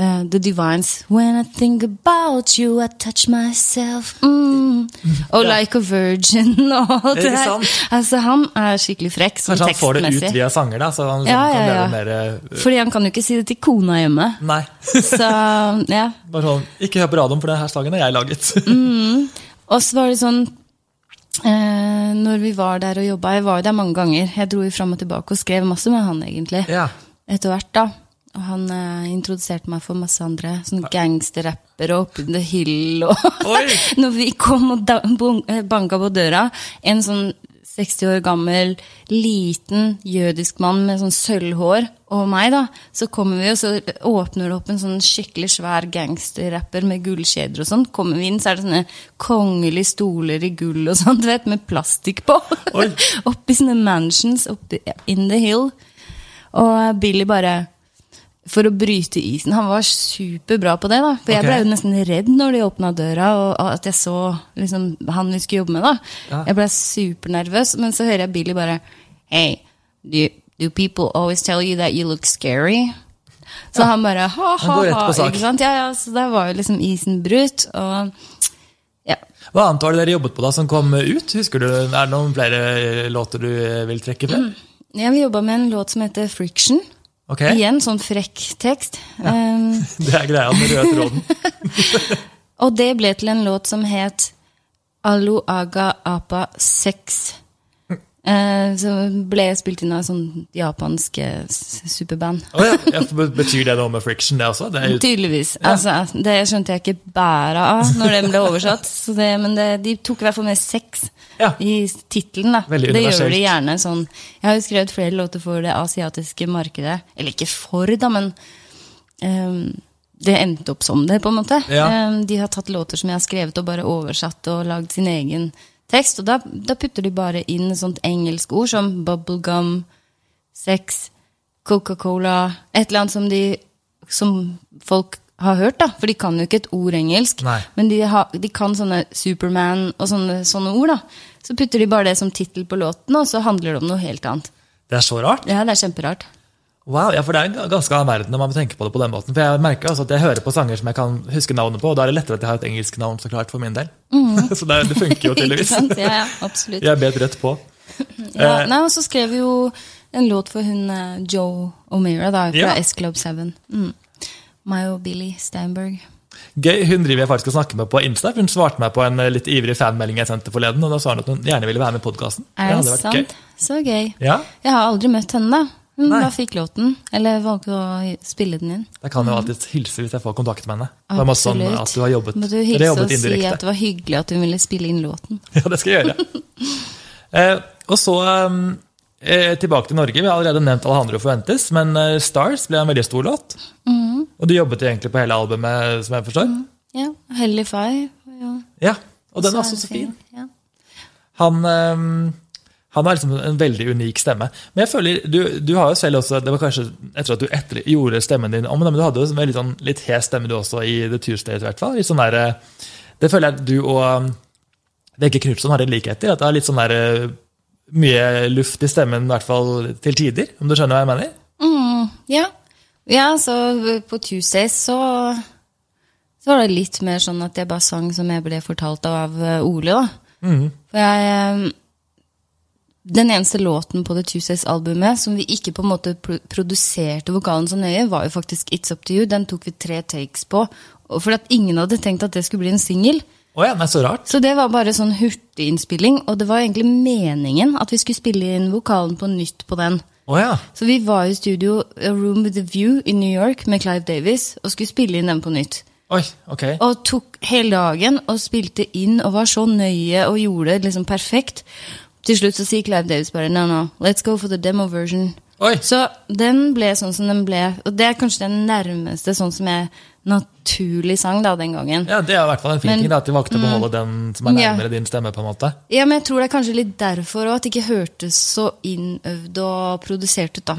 eh, The Divines. When I think about you, I touch myself. Mm. Oh, Ja. Like a Virgin og det Ikke Altså, han er skikkelig frekk sånn Kanskje han får det ut via sanger, da, så han Ja, kan ja, ja. leve mer uh, Fordi han kan jo ikke si det til kona hjemme. Nei. Så ja. Bare sånn, Ikke hør på radioen, for denne sangen har jeg laget. Og så var det sånn uh, Når vi var der og jobba Jeg var jo der mange ganger. Jeg dro jo fram og tilbake og skrev masse med han, egentlig. ja. Etter hvert, da. Og han eh, introduserte meg for masse andre. Sånn gangsterrappere og Up in the Hill og Når vi kom og da- eh, banka på døra, en sånn 60 år gammel, liten jødisk mann med sånn sølvhår og meg, da, så kommer vi, og så åpner det opp en sånn skikkelig svær gangsterrapper med gullkjeder og sånn. Kommer vi inn, så er det sånne kongelige stoler i gull og sånn, du vet, med plastikk på. Oppi sånne mansions oppi in the hill. Og Billy bare for å bryte isen. Han var superbra på det. da For jeg ble jo nesten redd når de åpna døra, og at jeg så liksom, han vi skulle jobbe med. da Ja. Jeg ble supernervøs, men så hører jeg Billy bare Hey, do, do people always tell you that you look scary? Så han bare ha, ha, ha. på sak. Ikke sant? Ja, ja, så der var jo liksom isen brutt. Og ja. Hva annet var det dere jobbet på da som kom ut? Husker du, Er det noen flere låter du vil trekke frem? ja vi jobba med en låt som heter Friction. Ok, Igjen sånn frekk tekst. Ja. Det er greia med røde tråden. Og det ble til en låt som het Alu Aga Apa 6. Eh, ble ble spilt inn av sånn japansk eh, superband. Oh, ja. ja, Betyr det noe med friction, det også? Det jo, Tydeligvis. Altså, det skjønte jeg ikke bæret av når den ble oversatt. Så det, men det, de tok i hvert fall med sex Ja. i tittelen. Det gjør de gjerne sånn. Jeg har jo skrevet flere låter for det asiatiske markedet. Eller ikke for, da, men um, det endte opp som det, på en måte. Ja. Ehm, de har tatt låter som jeg har skrevet og bare oversatt og lagd sin egen tekst. Og da, da putter de bare inn sånt engelsk ord som bubblegum, sex, Coca-Cola Et eller annet som de Som folk har hørt, da. For de kan jo ikke et ord engelsk. Nei. Men de, ha, de kan sånne Superman og sånne, sånne ord, da. Så putter de bare det som tittel på låten, og så handler det om noe helt annet. det er så rart. Ja, det er kjemperart. Wow, ja, for Det er ganske annen verden når man tenker på det på den måten. For Jeg merker altså at jeg hører på sanger som jeg kan huske navnet på, og da er det lettere at jeg har et engelsk navn så klart for min del. så det, det funker jo tydeligvis. Ja, ja, absolutt. Jeg bet rett på. Ja, nei, og så skrev vi jo en låt for hun eh, Joe O'Meara da, fra Ja. S-Club 7. Mm. Meg og Billy Steinberg. Gøy, Hun driver jeg faktisk og snakker med på Insta. Hun svarte meg på en eh, litt ivrig fanmelding jeg sendte forleden. og Da sa hun at hun gjerne ville være med i podkasten. Er det sant? Så gøy. Ja, Jeg har aldri møtt henne, da. Hun Nei. bare fikk låten. Eller valgte å spille den inn. Jeg kan jo alltid hilse hvis jeg får kontakt med henne. Det var sånn at du har jobbet, Må du hilse og si indirekte. at det var hyggelig at hun ville spille inn låten. Ja, det skal jeg gjøre. eh, og så eh, tilbake til Norge. Vi har allerede nevnt Alejandro Forventes, men eh, Stars ble en veldig stor låt. Mm. Og du jobbet egentlig på hele albumet, som jeg forstår. Ja, Hellify. Ja. Ja, Og den er også så fin. Ja. Han, eh, han har liksom en veldig unik stemme. Men jeg føler, du, du har jo selv også, Det var kanskje etter at du etter, gjorde stemmen din om, men du hadde jo en veldig sånn, litt hes stemme du også i The Tuesday, i hvert fall. Litt sånn der, eh, det føler jeg at du og um, Vegge Knutson har en likhet i. At det er litt sånn der, eh, mye luft i stemmen, i hvert fall til tider. Om du skjønner hva jeg mener? Mm, ja. ja, så på Tuesdays så så var det litt mer sånn at jeg bare sang som jeg ble fortalt av eh, Ole, da. Mm. For jeg Den eneste låten på The Tuesdays-albumet som vi ikke på en måte produserte vokalen så nøye, var jo faktisk It's Up To You. Den tok vi tre takes på. For at ingen hadde tenkt at det skulle bli en singel. Oh ja, så rart. Så det var bare sånn hurtiginnspilling, og det var egentlig meningen at vi skulle spille inn vokalen på nytt på den. Oh ja. Så vi var i studio A Room With A View i New York med Clive Davis og skulle spille inn den på nytt. Oi, okay. Og tok hele dagen og spilte inn og var så nøye og gjorde det liksom perfekt. Til slutt så sier Clive Davis bare no, no, let's go for the demo version. Oi, Så den ble sånn som den ble. Og det er kanskje den nærmeste sånn som jeg naturlig sang da den gangen. ja, Det er i hvert fall en fin Men- mm. ting, da, at de valgte å beholde den som er Ja. nærmere din stemme. på en måte. Ja, men jeg tror det er kanskje litt derfor òg, at det ikke hørtes så innøvd og produsert ut, da.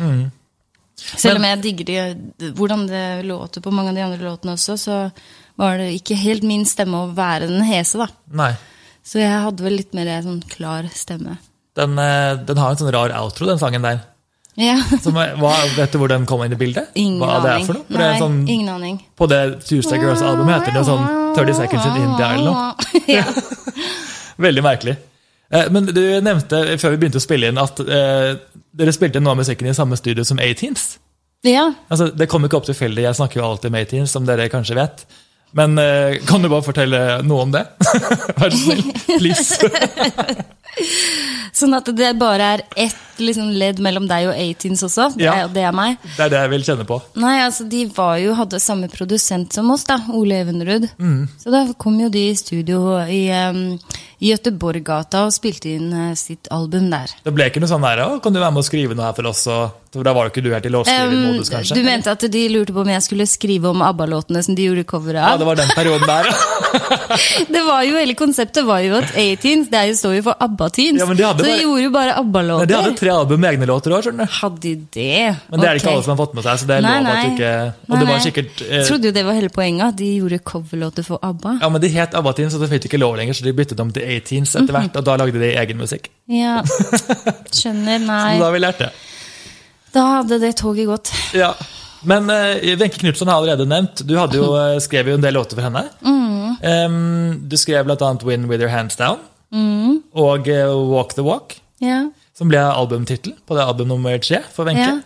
Selv om jeg digger de, hvordan det låter på mange av de andre låtene også, så var det ikke helt min stemme å være den hese, da. Nei. Så jeg hadde vel litt mer sånn klar stemme. Den, eh, den har en sånn rar outro, den sangen der. Ja. Som hva, vet du hvor den kom inn i bildet? Ingen hva det er for noe? For Nei, det sånn, ingen aning. På det Tuesday Girls-albumet heter det sånn 30 Seconds in India eller noe. ja. Veldig merkelig. Eh, Men du nevnte før vi begynte å spille inn at eh, dere spilte noe av musikken i samme studio som A-Teens. ja. Altså, det kom ikke opp tilfeldig, jeg snakker jo alltid med A-Teens, som dere kanskje vet. Men eh, kan du bare fortelle noe om det? Vær så snill. Please. Sånn at det bare er ett liksom, ledd mellom deg og A-Teens også. Det, Ja. er, det er meg. Det er det jeg vil kjenne på. Nei, altså de var jo, hadde samme produsent som oss, da, Ole Evenrud. Mm. Så da kom jo de i studio i, um, i Göteborggata og spilte inn eh, sitt album der. Det ble ikke noe sånn der, å, kan du være med og skrive noe her for oss? Og, for da var jo ikke du helt i låtskrivermodus, Um, kanskje? du mente at de lurte på om jeg skulle skrive om ABBA-låtene som de gjorde cover av? Det var den perioden der, det var jo hele konseptet var jo at A-Teens det jo, står jo for ABBA-teens. Ja, de så de bare- gjorde jo bare ABBA-låter. De hadde tre album med egne låter òg. Hadde de det? Men det er det ikke alle som har fått med seg. så det er Nei, lov at du ikke... Og Nei, det var sikkert... Jeg Eh, trodde jo det var hele poenget, de gjorde coverlåter for ABBA. ja, men De het ABBA-Teens, og så fikk de ikke lov lenger, så de byttet om til A-Teens etter hvert. Og da lagde de egen musikk. Ja, skjønner, nei. Så da har vi lært det. Da hadde det toget gått. Ja. Men Wenche uh, Knutson har allerede nevnt. Du hadde jo, uh, skrev jo en del låter for henne. Mm. Um, du skrev bl.a. 'Win With Your Hands Down' Mm. og uh, 'Walk the Walk', Ja. som ble albumtittel på det album nummer tre for Wenche. ja.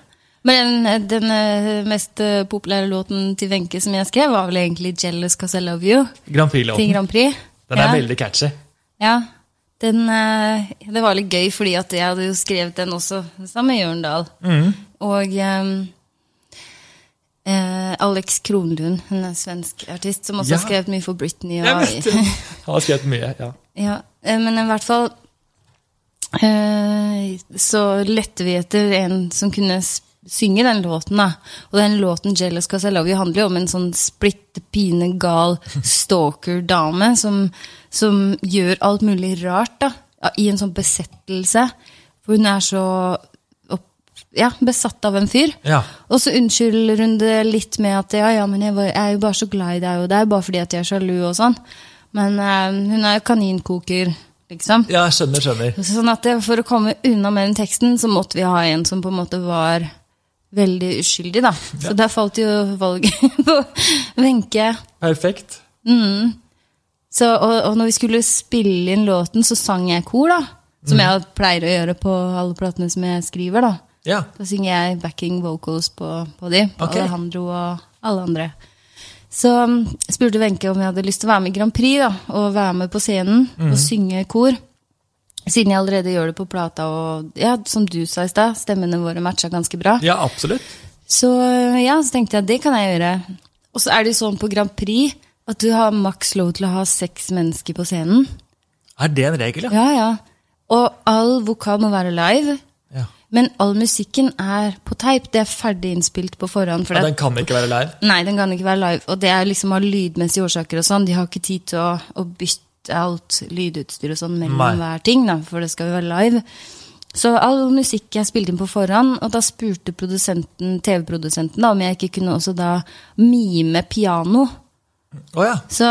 Men den, den eh, mest eh, populære låten til Wenche som jeg skrev, var vel egentlig 'Jealous Cause I Love You' Grand Prix-låten. Grand Prix. Den er ja. veldig catchy. Ja. Den, eh, det var litt gøy, fordi jeg hadde jo skrevet den også sammen med Jørndal. Mm. Og ehm, eh, Alex Kronlund, en svensk artist, som også Ja. har skrevet mye for Britney. Jeg vet det. Han har skrevet mye. ja. Ja, eh, men i hvert fall eh, Så lette vi etter en som kunne synge den låten. da. Og den låten 'Jealous Cause I Love You' handler jo om en sånn splitte pine gal stalker-dame som, som gjør alt mulig rart da, i en sånn besettelse. For hun er så ja, besatt av en fyr. Ja. Og så unnskylder hun det litt med at ja, ja, men jeg, var, jeg er jo bare så glad i deg, og det er jo bare fordi at jeg er sjalu og sånn. Men eh, hun er jo kaninkoker, liksom. ja, skjønner, skjønner. Sånn at det, for å komme unna med den teksten, så måtte vi ha en som på en måte var veldig uskyldig, da. Så der falt jo valget på Wenche. Perfekt. Så, og, og når vi skulle spille inn låten, så sang jeg kor, da. Som jeg pleier å gjøre på alle platene som jeg skriver, da. Ja. Da synger jeg backing vocals på, på de, på okay. Alejandro og alle andre. Så um, spurte Wenche om jeg hadde lyst til å være med i Grand Prix, da, og være med på scenen mm. og synge kor. Siden jeg allerede gjør det på plata, og ja, som du sa i stad, stemmene våre matcha ganske bra. ja, absolutt. Så ja, så tenkte jeg det kan jeg gjøre. Og så er det jo sånn på Grand Prix at du har maks lov til å ha seks mennesker på scenen. Er det en regel, ja? Ja, ja. Og all vokal må være live. Men all musikken er på teip. Det er ferdig innspilt på forhånd. For ja den kan ikke være live. nei, den kan ikke være live. Og det er liksom av lydmessige årsaker og sånn. De har ikke tid til å, å bytte alt lydutstyr og sånn mellom Nei. hver ting, da, for det skal jo være live. Så all musikk er spilt inn på forhånd, og da spurte produsenten, TV-produsenten da, om jeg ikke kunne også da mime piano. Å ja. Så,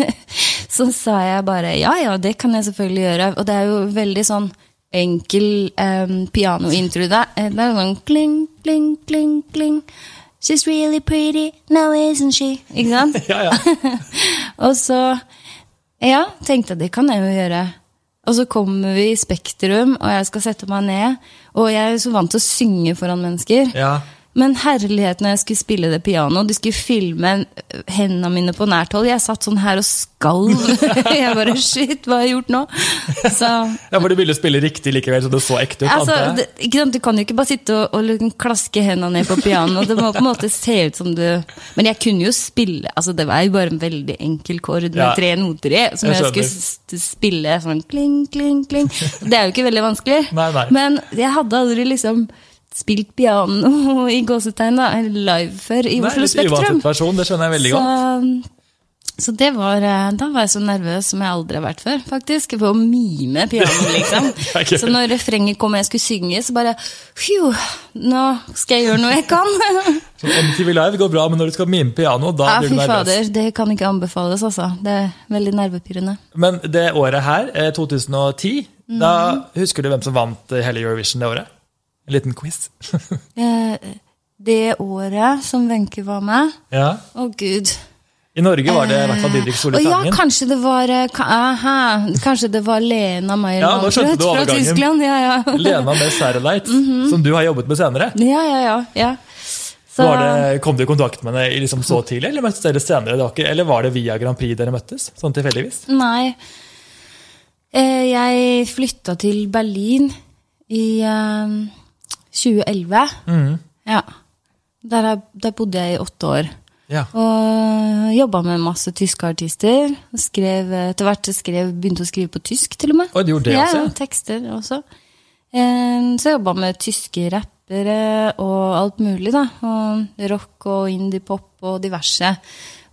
så sa jeg bare ja, ja, det kan jeg selvfølgelig gjøre. Og det er jo veldig sånn enkel um, pianointro der. Eh, Det er sånn kling, kling, kling, kling. She's really pretty, now isn't she? Ikke sant? ja, ja. Og så ja, tenkte jeg det kan jeg jo gjøre. Og så kommer vi i Spektrum, og jeg skal sette meg ned. Og jeg er så vant til å synge foran mennesker. ja. Men herlighet når jeg skulle spille det pianoet, de skulle filme hendene mine på nært hold. Jeg satt sånn her og skalv. Jeg bare Shit, hva har jeg gjort nå? Så Ja, For du ville spille riktig likevel, så det så ekte ut? Altså, det. Du kan jo ikke bare sitte og, og liksom klaske hendene ned på pianoet. Det må på en måte se ut som du Men jeg kunne jo spille altså Det var jo bare en veldig enkel kord med Ja. tre noter i, som Jeg jeg, skulle spille sånn kling, kling, kling. Det er jo ikke veldig vanskelig. Nei, nei. Men jeg hadde aldri liksom spilt piano i gåsetegn da, live før i Oslo Spektrum. Person, det skjønner jeg veldig godt. Så, så det var, eh, da var jeg så nervøs som jeg aldri har vært før, faktisk. På å mime piano, liksom. så når refrenget kom og jeg skulle synge, så bare Phew, nå skal jeg gjøre noe jeg kan. Så MTV Live går bra, men når du skal mime piano, da Ja, blir du nervøs. fader, det kan ikke anbefales, altså. Det er veldig nervepirrende. Men det året her, eh, 2010, Mhm. da husker du hvem som vant eh, hele Eurovision det året? En liten quiz. Eh, det året som Wenche var med ja. Å, gud. I Norge var det i hvert fall Didrik Å Solli ja, kanskje det var eh, aha, Kanskje det var Lena Meyer Ja, du fra. Tyskland. Ja, ja. Lena med Satellite, som du har jobbet med senere. ja, ja, ja, ja. Så, Var det, kom du i kontakt med henne liksom så tidlig, eller møttes dere senere? Ikke, eller var det via Grand Prix dere møttes? Sånn tilfeldigvis? Nei. Eh, jeg flytta til Berlin i eh, 2011. Mm. Ja. Der, jeg, der bodde jeg i åtte år. Ja. Og jobba med masse tyske artister. og Skrev, etter hvert skrev, begynte å skrive på tysk, til og med. Oi, du gjorde det ja, også, ja. tekster også. Eh, Så jeg jobba med tyske rappere og alt mulig, da. Og rock og indie-pop og diverse.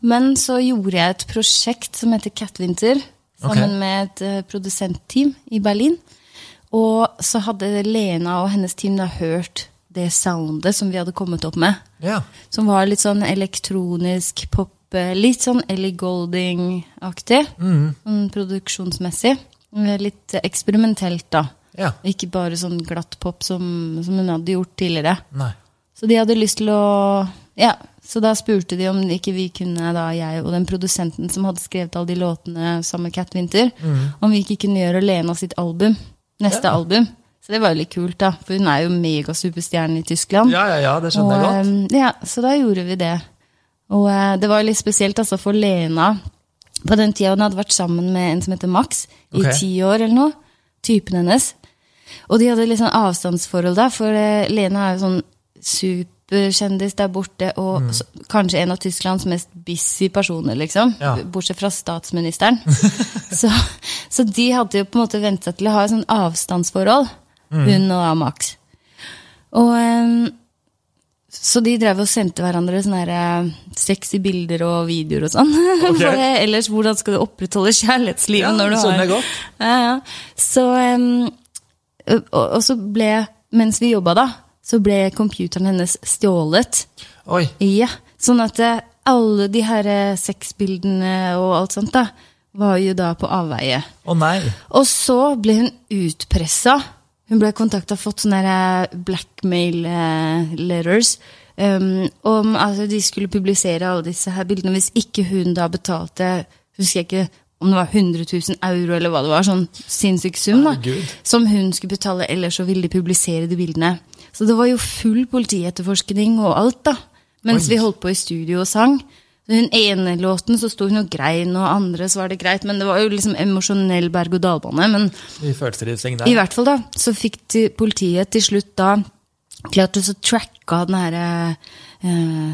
Men så gjorde jeg et prosjekt som heter Catwinter, sammen okay. med et eh, produsentteam i Berlin. Og så hadde Lena og hennes team da hørt det soundet som vi hadde kommet opp med. ja. Som var litt sånn elektronisk pop, eh, litt sånn Ellie Golding-aktig. Sånn produksjonsmessig. Eh, Litt eksperimentelt, da. Ja. Ikke bare sånn glatt pop som, som hun hadde gjort tidligere. Nei. Så de hadde lyst til å Ja, så da spurte de om ikke vi kunne, da jeg og den produsenten som hadde skrevet alle de låtene sammen med Cat Winter, om vi ikke kunne gjøre Lena sitt album. Neste album. Så det var jo litt kult, da. For hun er jo megasuperstjerne i Tyskland. Ja, ja, ja, det skjønner jeg godt. eh, Ja, så da gjorde vi det. Og uh, det var litt spesielt altså, for Lena. På den tida hun hadde vært sammen med en som heter Max i Ok. ti år eller noe. Typen hennes. Og de hadde litt sånn avstandsforhold da, for uh, Lena er jo sånn superkjendis der borte, og Mm. så, kanskje en av Tysklands mest busy personer, liksom. Ja. Bortsett fra statsministeren. så, så de hadde jo på en måte vent seg til å ha et sånn avstandsforhold, Mm. hun og Max. Og um, så de drev og sendte hverandre sånne her, eh, sexy bilder og videoer og sånn. Okay. For ellers, hvordan skal du opprettholde kjærlighetslivet Ja, når du det har godt. Ja, ja. Så um, og, og så ble, mens vi jobba da, så ble computeren hennes stjålet. Oi. Ja, sånn at eh, alle de her eh, sexbildene og alt sånt da, var jo da på avveie. Å nei. Og så ble hun utpressa. Hun ble kontakta, fått sånne eh, blackmail letters. Um, om altså, de skulle publisere alle disse her bildene hvis ikke hun da betalte Husker jeg ikke om det var 100 000 euro eller hva det var. Sånn sinnssyk sum da, Herregud. som hun skulle betale, ellers så ville de publisere de bildene. Så det var jo full politietterforskning og alt, da. Mens Oi. vi holdt på i studio og sang. Den ene låten så sto hun og grein, og andre så var det greit. Men det var jo liksom emosjonell berg-og-dal-bane. Men I i hvert fall da, så fikk de politiet til slutt da klart å tracka den her eh,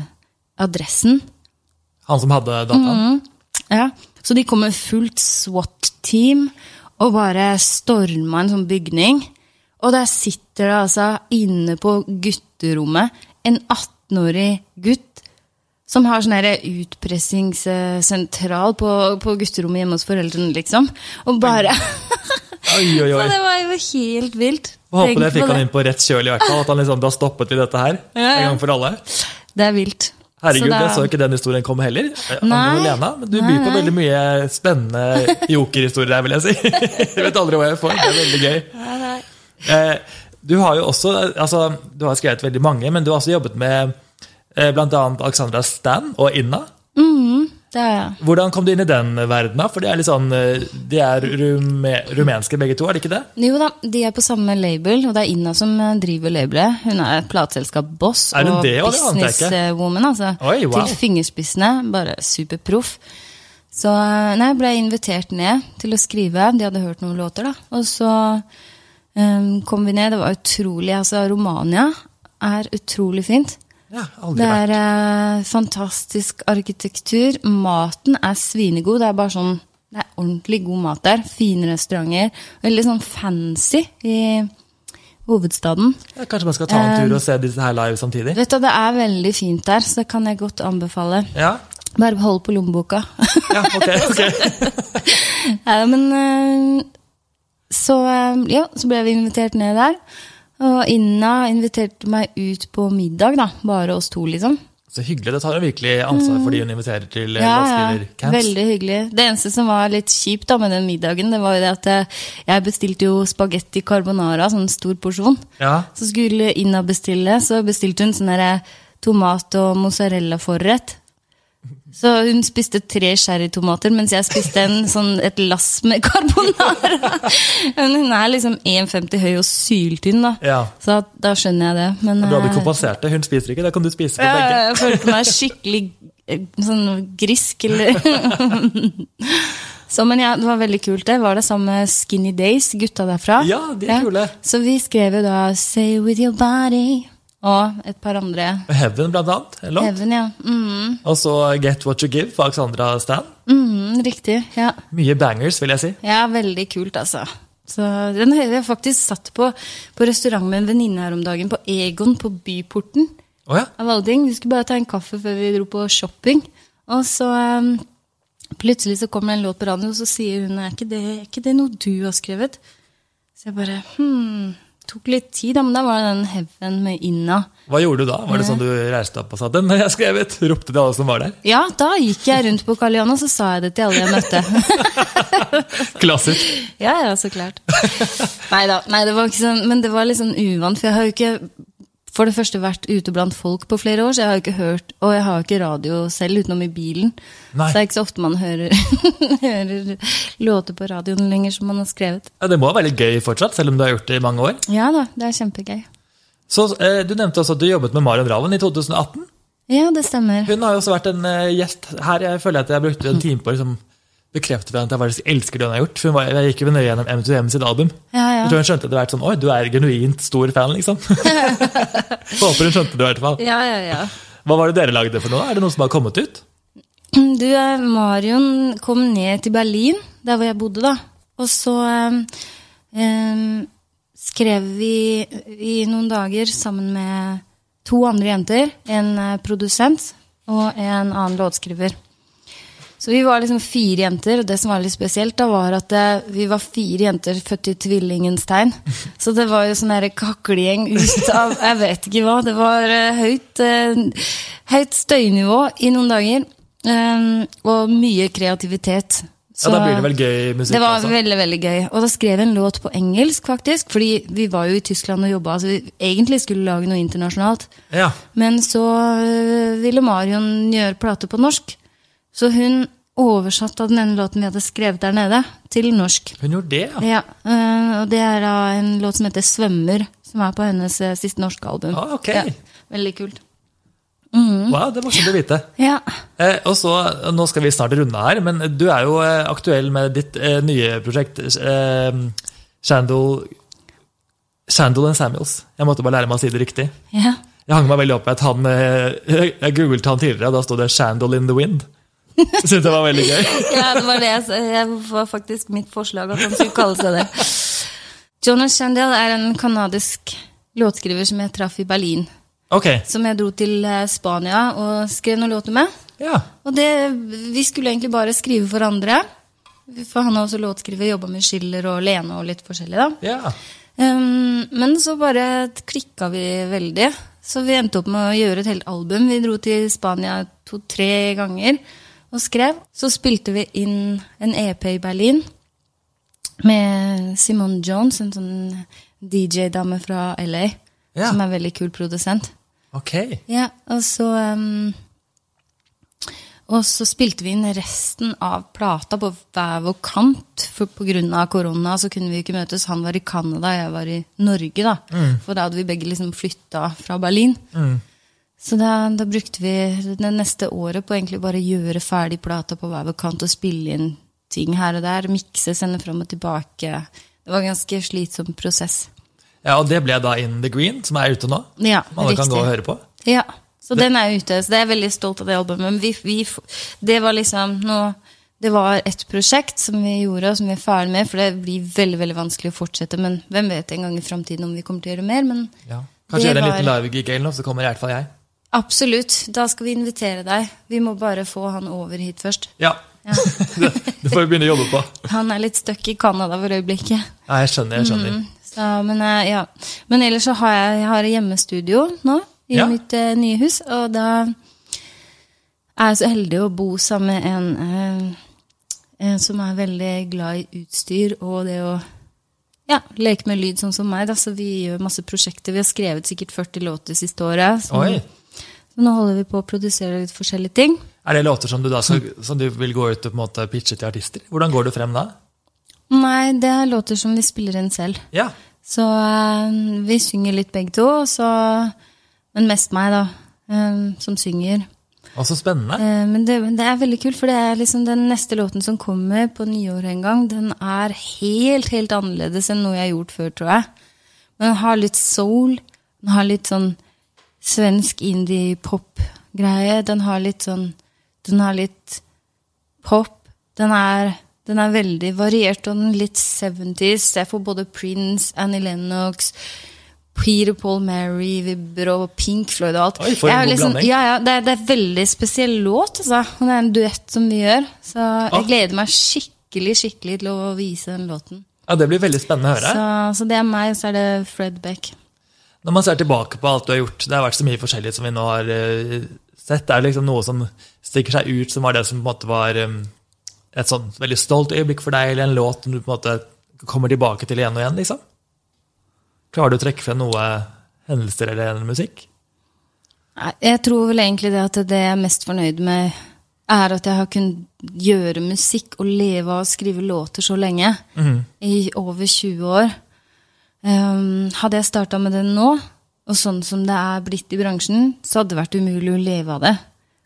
adressen. Han som hadde dataen. Ja, så de kom med fullt SWAT-team og bare storma en sånn bygning. Og der sitter det altså inne på gutterommet en 18-årig gutt som har sånn utpressingssentral på, på gutterommet hjemme hos foreldrene, liksom. Og bare Oi, oi, Så det var jo helt vilt. Jeg håper det fikk han inn på rett kjøl, i hvert fall. At han liksom, da stoppet vi dette her Ja, ja. en gang for alle. Det er vilt. Herregud, Så er- jeg så ikke den historien komme heller. Eh, Nei. Lena, men du byr på nei. veldig mye spennende jokerhistorier her, vil jeg si. Jeg vet aldri hva jeg får. Det er veldig gøy. Eh, Du har jo også, altså, du har skrevet veldig mange, men du har også jobbet med bl.a. blant annet Alexandra Stan og Inna. Mm, Det er jeg. Hvordan kom du inn i den verdena? For de er litt sånn, eh, de er rume, rumenske begge to, er det ikke det? Jo da, de er på samme label, og det er Inna som eh, driver labelet. Hun er et plateselskap-boss Er hun og businesswoman. Altså, Oi, wow. Til fingerspissene. Bare superproff. Så nei, ble jeg invitert ned til å skrive. De hadde hørt noen låter, da. Og så eh, kom vi ned. Det var utrolig. Altså, Romania er utrolig fint. Ja, Det er eh, fantastisk arkitektur. Maten er svinegod. Det er bare sånn Det er ordentlig god mat der. Fine restauranter. Veldig sånn fancy i hovedstaden. Ja, kanskje man skal ta en tur og se disse her live samtidig? Vet du, Det er veldig fint der, så det kan jeg godt anbefale. Ja, Bare hold på lommeboka. ja ok. ok. ja, men eh, så, eh, ja, så ble vi invitert ned der. Og Inna inviterte meg ut på middag, da. Bare oss to, liksom. Så hyggelig. Det tar jo virkelig ansvar for de hun inviterer til eh, Ja, ja, veldig hyggelig. Det eneste som var litt kjipt da med den middagen, det var jo det at eh, jeg bestilte jo spagetti carbonara, sånn stor porsjon. Ja. Så skulle Inna bestille, så bestilte hun sånn tomat- og mozzarella-forrett. Så hun spiste tre cherrytomater, mens jeg spiste en, sånn, et lass med carbonara. Men hun er liksom 1,50 høy og syltynn, da. Ja. Så da skjønner jeg det. Men Du hadde eh, kompensert det. Hun spiser ikke, det kan du spise på ja, begge. jeg følte meg skikkelig eh, sånn grisk, eller Så, men ja, det var veldig kult. Det var det samme Skinny Days, gutta derfra. Ja, de er kule. Så vi skrev jo da 'Say with your body' og et par andre. Heaven, blant annet. eller? låt. Heaven, ja. Mm, Og så Get What You Give for Alexandra Stan. mm, riktig. Ja. Mye bangers, vil jeg si. ja, veldig kult, altså. Så Den har jeg faktisk satt på på restaurant med en venninne her om dagen, på Egon på Byporten. Oh, ja. av alle ting. Vi skulle bare ta en kaffe før vi dro på shopping. Og så um, plutselig så kommer det en låt på radioen, og så sier hun er ikke, det, er ikke det noe du har skrevet? Så jeg bare hm, tok litt tid, men da var det den Heaven med Inna. Hva gjorde du da? Var det sånn du reiste opp og sa 'den har jeg skrevet'? Ropte til alle som var der? Ja, da gikk jeg rundt på Karl Johan, og så sa jeg det til alle jeg møtte. Klassisk. ja, ja, så klart. Neida, Nei det var ikke sånn, men det var litt sånn uvant, for jeg har jo ikke for det første vært ute blant folk på flere år, så jeg har ikke hørt, og jeg har ikke radio selv utenom i bilen. Nei. Så det er ikke så ofte man hører, hører låter på radioen lenger som man har skrevet. Ja, det må være veldig gøy fortsatt, selv om du har gjort det i mange år. Ja da, det er kjempegøy. Så eh, Du nevnte også at du jobbet med Marion Raven i 2018. Ja, det stemmer. Hun har jo også vært en eh, gjest her. Jeg føler at jeg brukte en time på liksom, bekrefte for henne at jeg faktisk elsker det hun har gjort. For hun var, Jeg gikk jo nøye gjennom M2M sitt album. Ja, ja. Jeg tror hun skjønte det vært sånn Oi, du er genuint stor fan, liksom. Håper hun skjønte det i hvert fall. Ja, ja, ja. Hva var det dere lagde for noe? Er det noe som har kommet ut? Du, eh, Marion kom ned til Berlin, der hvor jeg bodde, da. Og så um, skrev vi i noen dager sammen med to andre jenter, en produsent og en annen låtskriver. Så vi var liksom fire jenter, og det som var litt spesielt, da var at det, vi var fire jenter født i tvillingens tegn. Så det var jo sånn kaklegjeng ut av Jeg vet ikke hva. Det var eh, høyt, eh, høyt støynivå i noen dager. eh, og mye kreativitet. Ja, Da blir det vel gøy musikk? Det var altså. veldig veldig gøy. Og da skrev jeg en låt på engelsk, faktisk. Fordi vi var jo i Tyskland og jobba. Så vi egentlig skulle lage noe internasjonalt. Ja. Men så ville Marion gjøre plate på norsk. Så hun oversatte den ene låten vi hadde skrevet der nede, til norsk. Hun gjorde det, ja. Ja, øh, Og det er en låt som heter 'Svømmer', som er på hennes øh, siste norske album. Ah, ok. Ja, veldig kult. Wow, det er morsomt å vite. Ja. Eh, og så, Nå skal vi snart runde her, men du er jo eh, aktuell med ditt eh, nye prosjekt, eh, Shandle, Shandle and Samuels. Jeg måtte bare lære meg å si det riktig. ja. Jeg hang meg veldig opp i at han eh, Jeg googlet han tidligere, og da sto det 'Shandle in the Wind'. Syntes det var veldig gøy. Ja, det var det jeg. Jeg var faktisk mitt forslag at han skulle kalle seg det. Jonas Shandell er en kanadisk låtskriver som jeg traff i Berlin. Okay. Som jeg dro til eh, Spania og skrev noen låter med. ja. Og det, vi skulle egentlig bare skrive for andre. For han er også låtskriver, jobba med Schiller og Lene og litt forskjellig. da. ja. Um, men så bare klikka vi veldig. Så vi endte opp med å gjøre et helt album. Vi dro til Spania to-tre ganger og skrev. Så spilte vi inn en EP i Berlin med Simone Jones, en sånn DJ-dame fra LA. Ja. Som er en veldig kul produsent. Ok. Ja, og så um, Og så spilte vi inn resten av plata på hver vår kant. For pga. korona så kunne vi ikke møtes. Han var i Canada, jeg var i Norge. da. For da hadde vi begge liksom flytta fra Berlin. Så da, da brukte vi det neste året på egentlig bare gjøre ferdig plata på hver vår kant og spille inn ting her og der. Mikse, sende fram og tilbake. Det var en ganske slitsom prosess. Ja, Og det ble da In The Green, som er ute nå. Ja, Som riktig. kan gå og høre på. Ja, så den er ute. Så det er jeg veldig stolt av det albumet. Men vi, vi, det var liksom noe Det var et prosjekt som vi gjorde, og som vi er ferdig med. For det blir veldig veldig vanskelig å fortsette. Men hvem vet en gang i framtiden om vi kommer til å gjøre mer. Men Ja. Kanskje Det er en var- liten live-gig eller noe, så kommer i hvert fall jeg. Absolutt, da skal vi invitere deg. Vi må bare få han over hit først. Ja. det, det får vi begynne å jobbe på. Han er litt stuck i Canada for øyeblikket. Ja, jeg skjønner. jeg skjønner. Mm, så, men, eh, ja. men ellers så har jeg, jeg har hjemmestudio nå i Ja. mitt eh, nye hus. Og da er Jeg så heldig å bo sammen med en, eh, en som er veldig glad i utstyr og det å ja, leke med lyd, sånn som meg. Da. Så vi gjør masse prosjekter. Vi har skrevet sikkert 40 låter siste året. Oi. Så nå holder vi på å produsere litt forskjellige ting. Er det låter som du, da, som du vil gå ut og på en måte pitche til artister? Hvordan går du frem da? Nei, det er låter som vi spiller inn selv. Ja. Så eh, vi synger litt begge to, så, men mest meg, da, eh, som synger. Og så spennende. Eh, Men det, det er veldig kult, for det er liksom den neste låten som kommer på nyåret en gang, den er helt, helt annerledes enn noe jeg har gjort før, tror jeg. Men den har litt soul, den har litt sånn svensk indie-pop-greie, den har litt sånn Den har litt pop. Den er, den er veldig variert, og den er litt 70s. Jeg får både Prince, Annie Lennox, Peter Paul Mary, Vibber og Pink Floyd og alt. Oi, for en god liksom, blanding. ja, ja, det, er, det er veldig spesiell låt, altså. Og det er en duett som vi gjør. Så jeg Ah. gleder meg skikkelig, skikkelig til å vise den låten. Ja, Det blir veldig spennende å høre. Så, så det er meg, og så er det Fred Beck. Når man ser tilbake på alt du har gjort, det har vært så mye forskjellig som vi nå har eh, sett. Det er liksom noe som stikker seg ut, som var det som på en måte var eh, et sånn veldig stolt øyeblikk for deg, eller en låt som du på en måte kommer tilbake til igjen og igjen, liksom? Klarer du å trekke frem noe hendelser eller musikk? Nei, Jeg tror vel egentlig det at det jeg er mest fornøyd med, er at jeg har kunnet gjøre musikk og leve av å skrive låter så lenge. I over 20 år. Um, hadde jeg starta med det nå, og sånn som det er blitt i bransjen, så hadde det vært umulig å leve av det.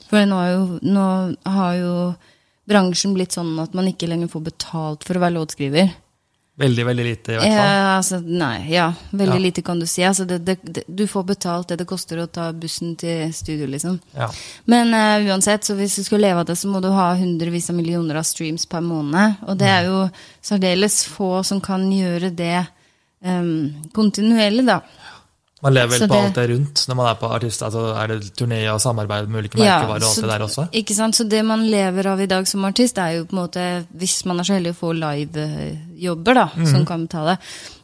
For nå, jo, nå har jo bransjen blitt sånn at man ikke lenger får betalt for å være låtskriver. Veldig, veldig lite, i hvert fall. Ja, altså, nei, ja, veldig Ja. lite kan du si. Altså, det, det, det, du får betalt det det koster å ta bussen til studio, liksom. Ja. Men uh, uansett, så hvis du skal leve av det, så må du ha hundrevis av millioner av streams per måned. Og det er jo særdeles få som kan gjøre det em, kontinuerlig, da. Man lever vel Så på det- alt det rundt når man er på artist. Altså, er det turné og samarbeid med ulike merkevarer og alt det der også? Ikke sant? Så det man lever av i dag som artist, er jo på en måte Hvis man er så heldig å få live-jobber, da, Mhm. som kan betale.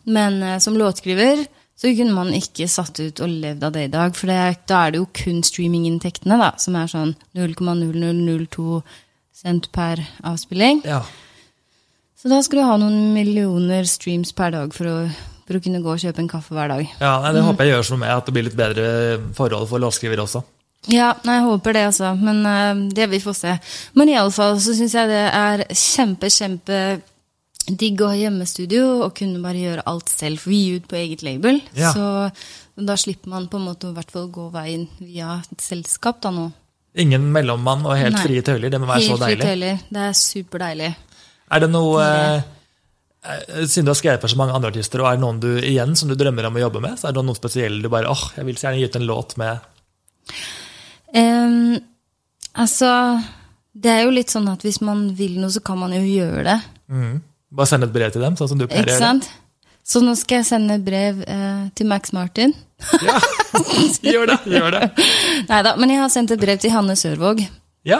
Men uh, som låtskriver så kunne man ikke satt ut og levd av det i dag. For det, da er det jo kun streaminginntektene, da, som er sånn 0,0002 cent per avspilling. Ja. Så da skal du ha noen millioner streams per dag for å, for å kunne gå og kjøpe en kaffe hver dag. ja nei, det Mm. håper jeg gjør som med at det blir litt bedre forhold for låtskriver også. Ja, jeg håper det, altså. Men uh, det vi får se. Men iallfall så syns jeg det er kjempe, kjempe digg å ha hjemmestudio og kunne bare gjøre alt selv. For vi gir ut på eget label. Ja. Så da slipper man på en måte i hvert fall gå veien via et selskap da nå. Ingen mellommann og helt Nei. frie tøyler. Det må være så Helt fritt deilig. heller. Det er superdeilig. Er det noe eh, Siden du har skrevet for så mange andre artister, og er det noen du igjen som du drømmer om å jobbe med? Så er det noen spesielle du bare åh, jeg vil så gjerne gi ut en låt med Um, altså Det er jo litt sånn at hvis man vil noe, så kan man jo gjøre det. mm, Bare sende et brev til dem, sånn som du pleier å gjøre? Så nå skal jeg sende brev eh, til Max Martin. Ja, gjør det! gjør det. Neida, men jeg har sendt et brev til Hanne Sørvåg. Ja.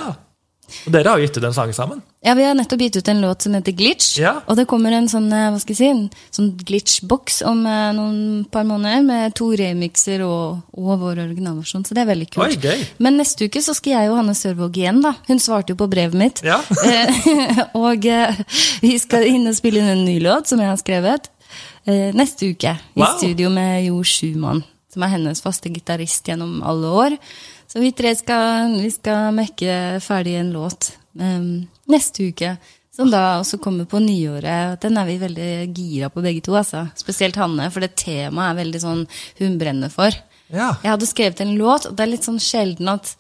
Og dere har jo gitt ut en sang sammen. Ja, Vi har nettopp gitt ut en låt som heter Glitch. Ja. Og det kommer en sånn eh, hva skal jeg si, en sånn glitch-boks om eh, noen par måneder med to remixer og, og vår originalversjon. Så det er veldig kult. Oi. Men neste uke så skal jeg og Hanne Sørvåg igjen, da. Hun svarte jo på brevet mitt. Ja. Eh, og eh, vi skal inn og spille inn en ny låt som jeg har skrevet. eh, neste uke. I Wow. studio med Jo Schumann, som er hennes faste gitarist gjennom alle år. Så vi tre skal, vi skal mekke ferdig en låt um, neste uke. Som da også kommer på nyåret. Den er vi veldig gira på begge to. altså. Spesielt Hanne, for det temaet er veldig sånn hun brenner for. Ja. Jeg hadde skrevet en låt, og det er litt sånn sjelden at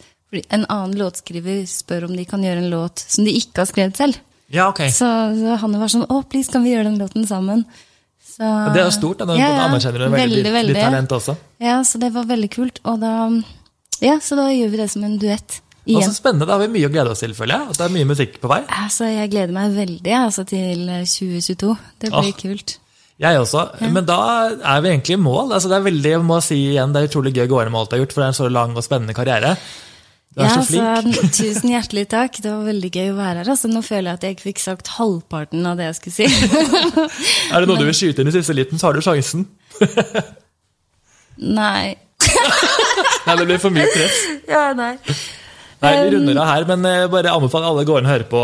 en annen låtskriver spør om de kan gjøre en låt som de ikke har skrevet selv. ja, ok. Så, så Hanne var sånn 'Å, please, kan vi gjøre den låten sammen?' Så, Det er jo stort, da, når Ja, ja. anerkjenner du Veldig, veldig. ditt talent også. Ja, så det var veldig kult. Og da Ja, så da gjør vi det som en duett. Igjen. så spennende, Da har vi mye å glede oss til, føler jeg. At det er mye musikk på vei. Altså, jeg gleder meg veldig altså, til 2022. Det blir Åh. kult. Jeg også. Men da er vi egentlig i mål. Altså, det er veldig, jeg må si igjen, det er utrolig gøy å gå gjennom alt du har gjort, for det er en så lang og spennende karriere. Du er Ja, så flink. Altså, tusen hjertelig takk. Det var veldig gøy å være her. Altså, nå føler jeg at jeg ikke fikk sagt halvparten av det jeg skulle si. Er det noe du vil skyte inn i siste liten, så har du sjansen. Nei. Nei, det blir for mye press. Ja, nei. Nei, Vi runder av her, men jeg bare anbefaler alle går å og hører på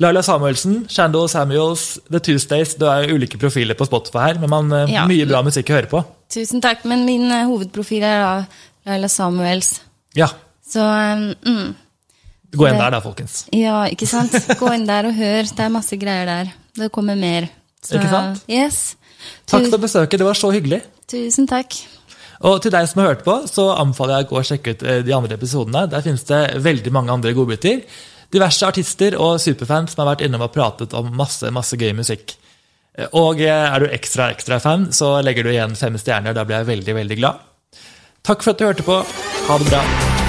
Laila Samuelsen, Shandal Samuels, The Tuesdays. Det er ulike profiler på Spotify her, men man, eh, Ja. mye bra musikk å høre på. Tusen takk, men min eh, hovedprofil er da Laila Samuels. Ja, Så um, mm, Gå inn der, da, folkens. ja, ikke sant? Gå inn der og hør. Det er masse greier der. Det kommer mer. Så, Ikke sant? Yes. Takk for besøket, det var så hyggelig. Tusen takk. Og til deg som har hørt på, så anbefaler jeg å gå og sjekke ut eh, de andre episodene. Der finnes det veldig mange andre godbiter. Diverse artister og superfans som har vært innom og pratet om masse masse gøy musikk. Eh, Og eh, er du ekstra ekstra fan, så legger du igjen fem stjerner. Da blir jeg veldig veldig glad. Takk for at du hørte på. Ha det bra.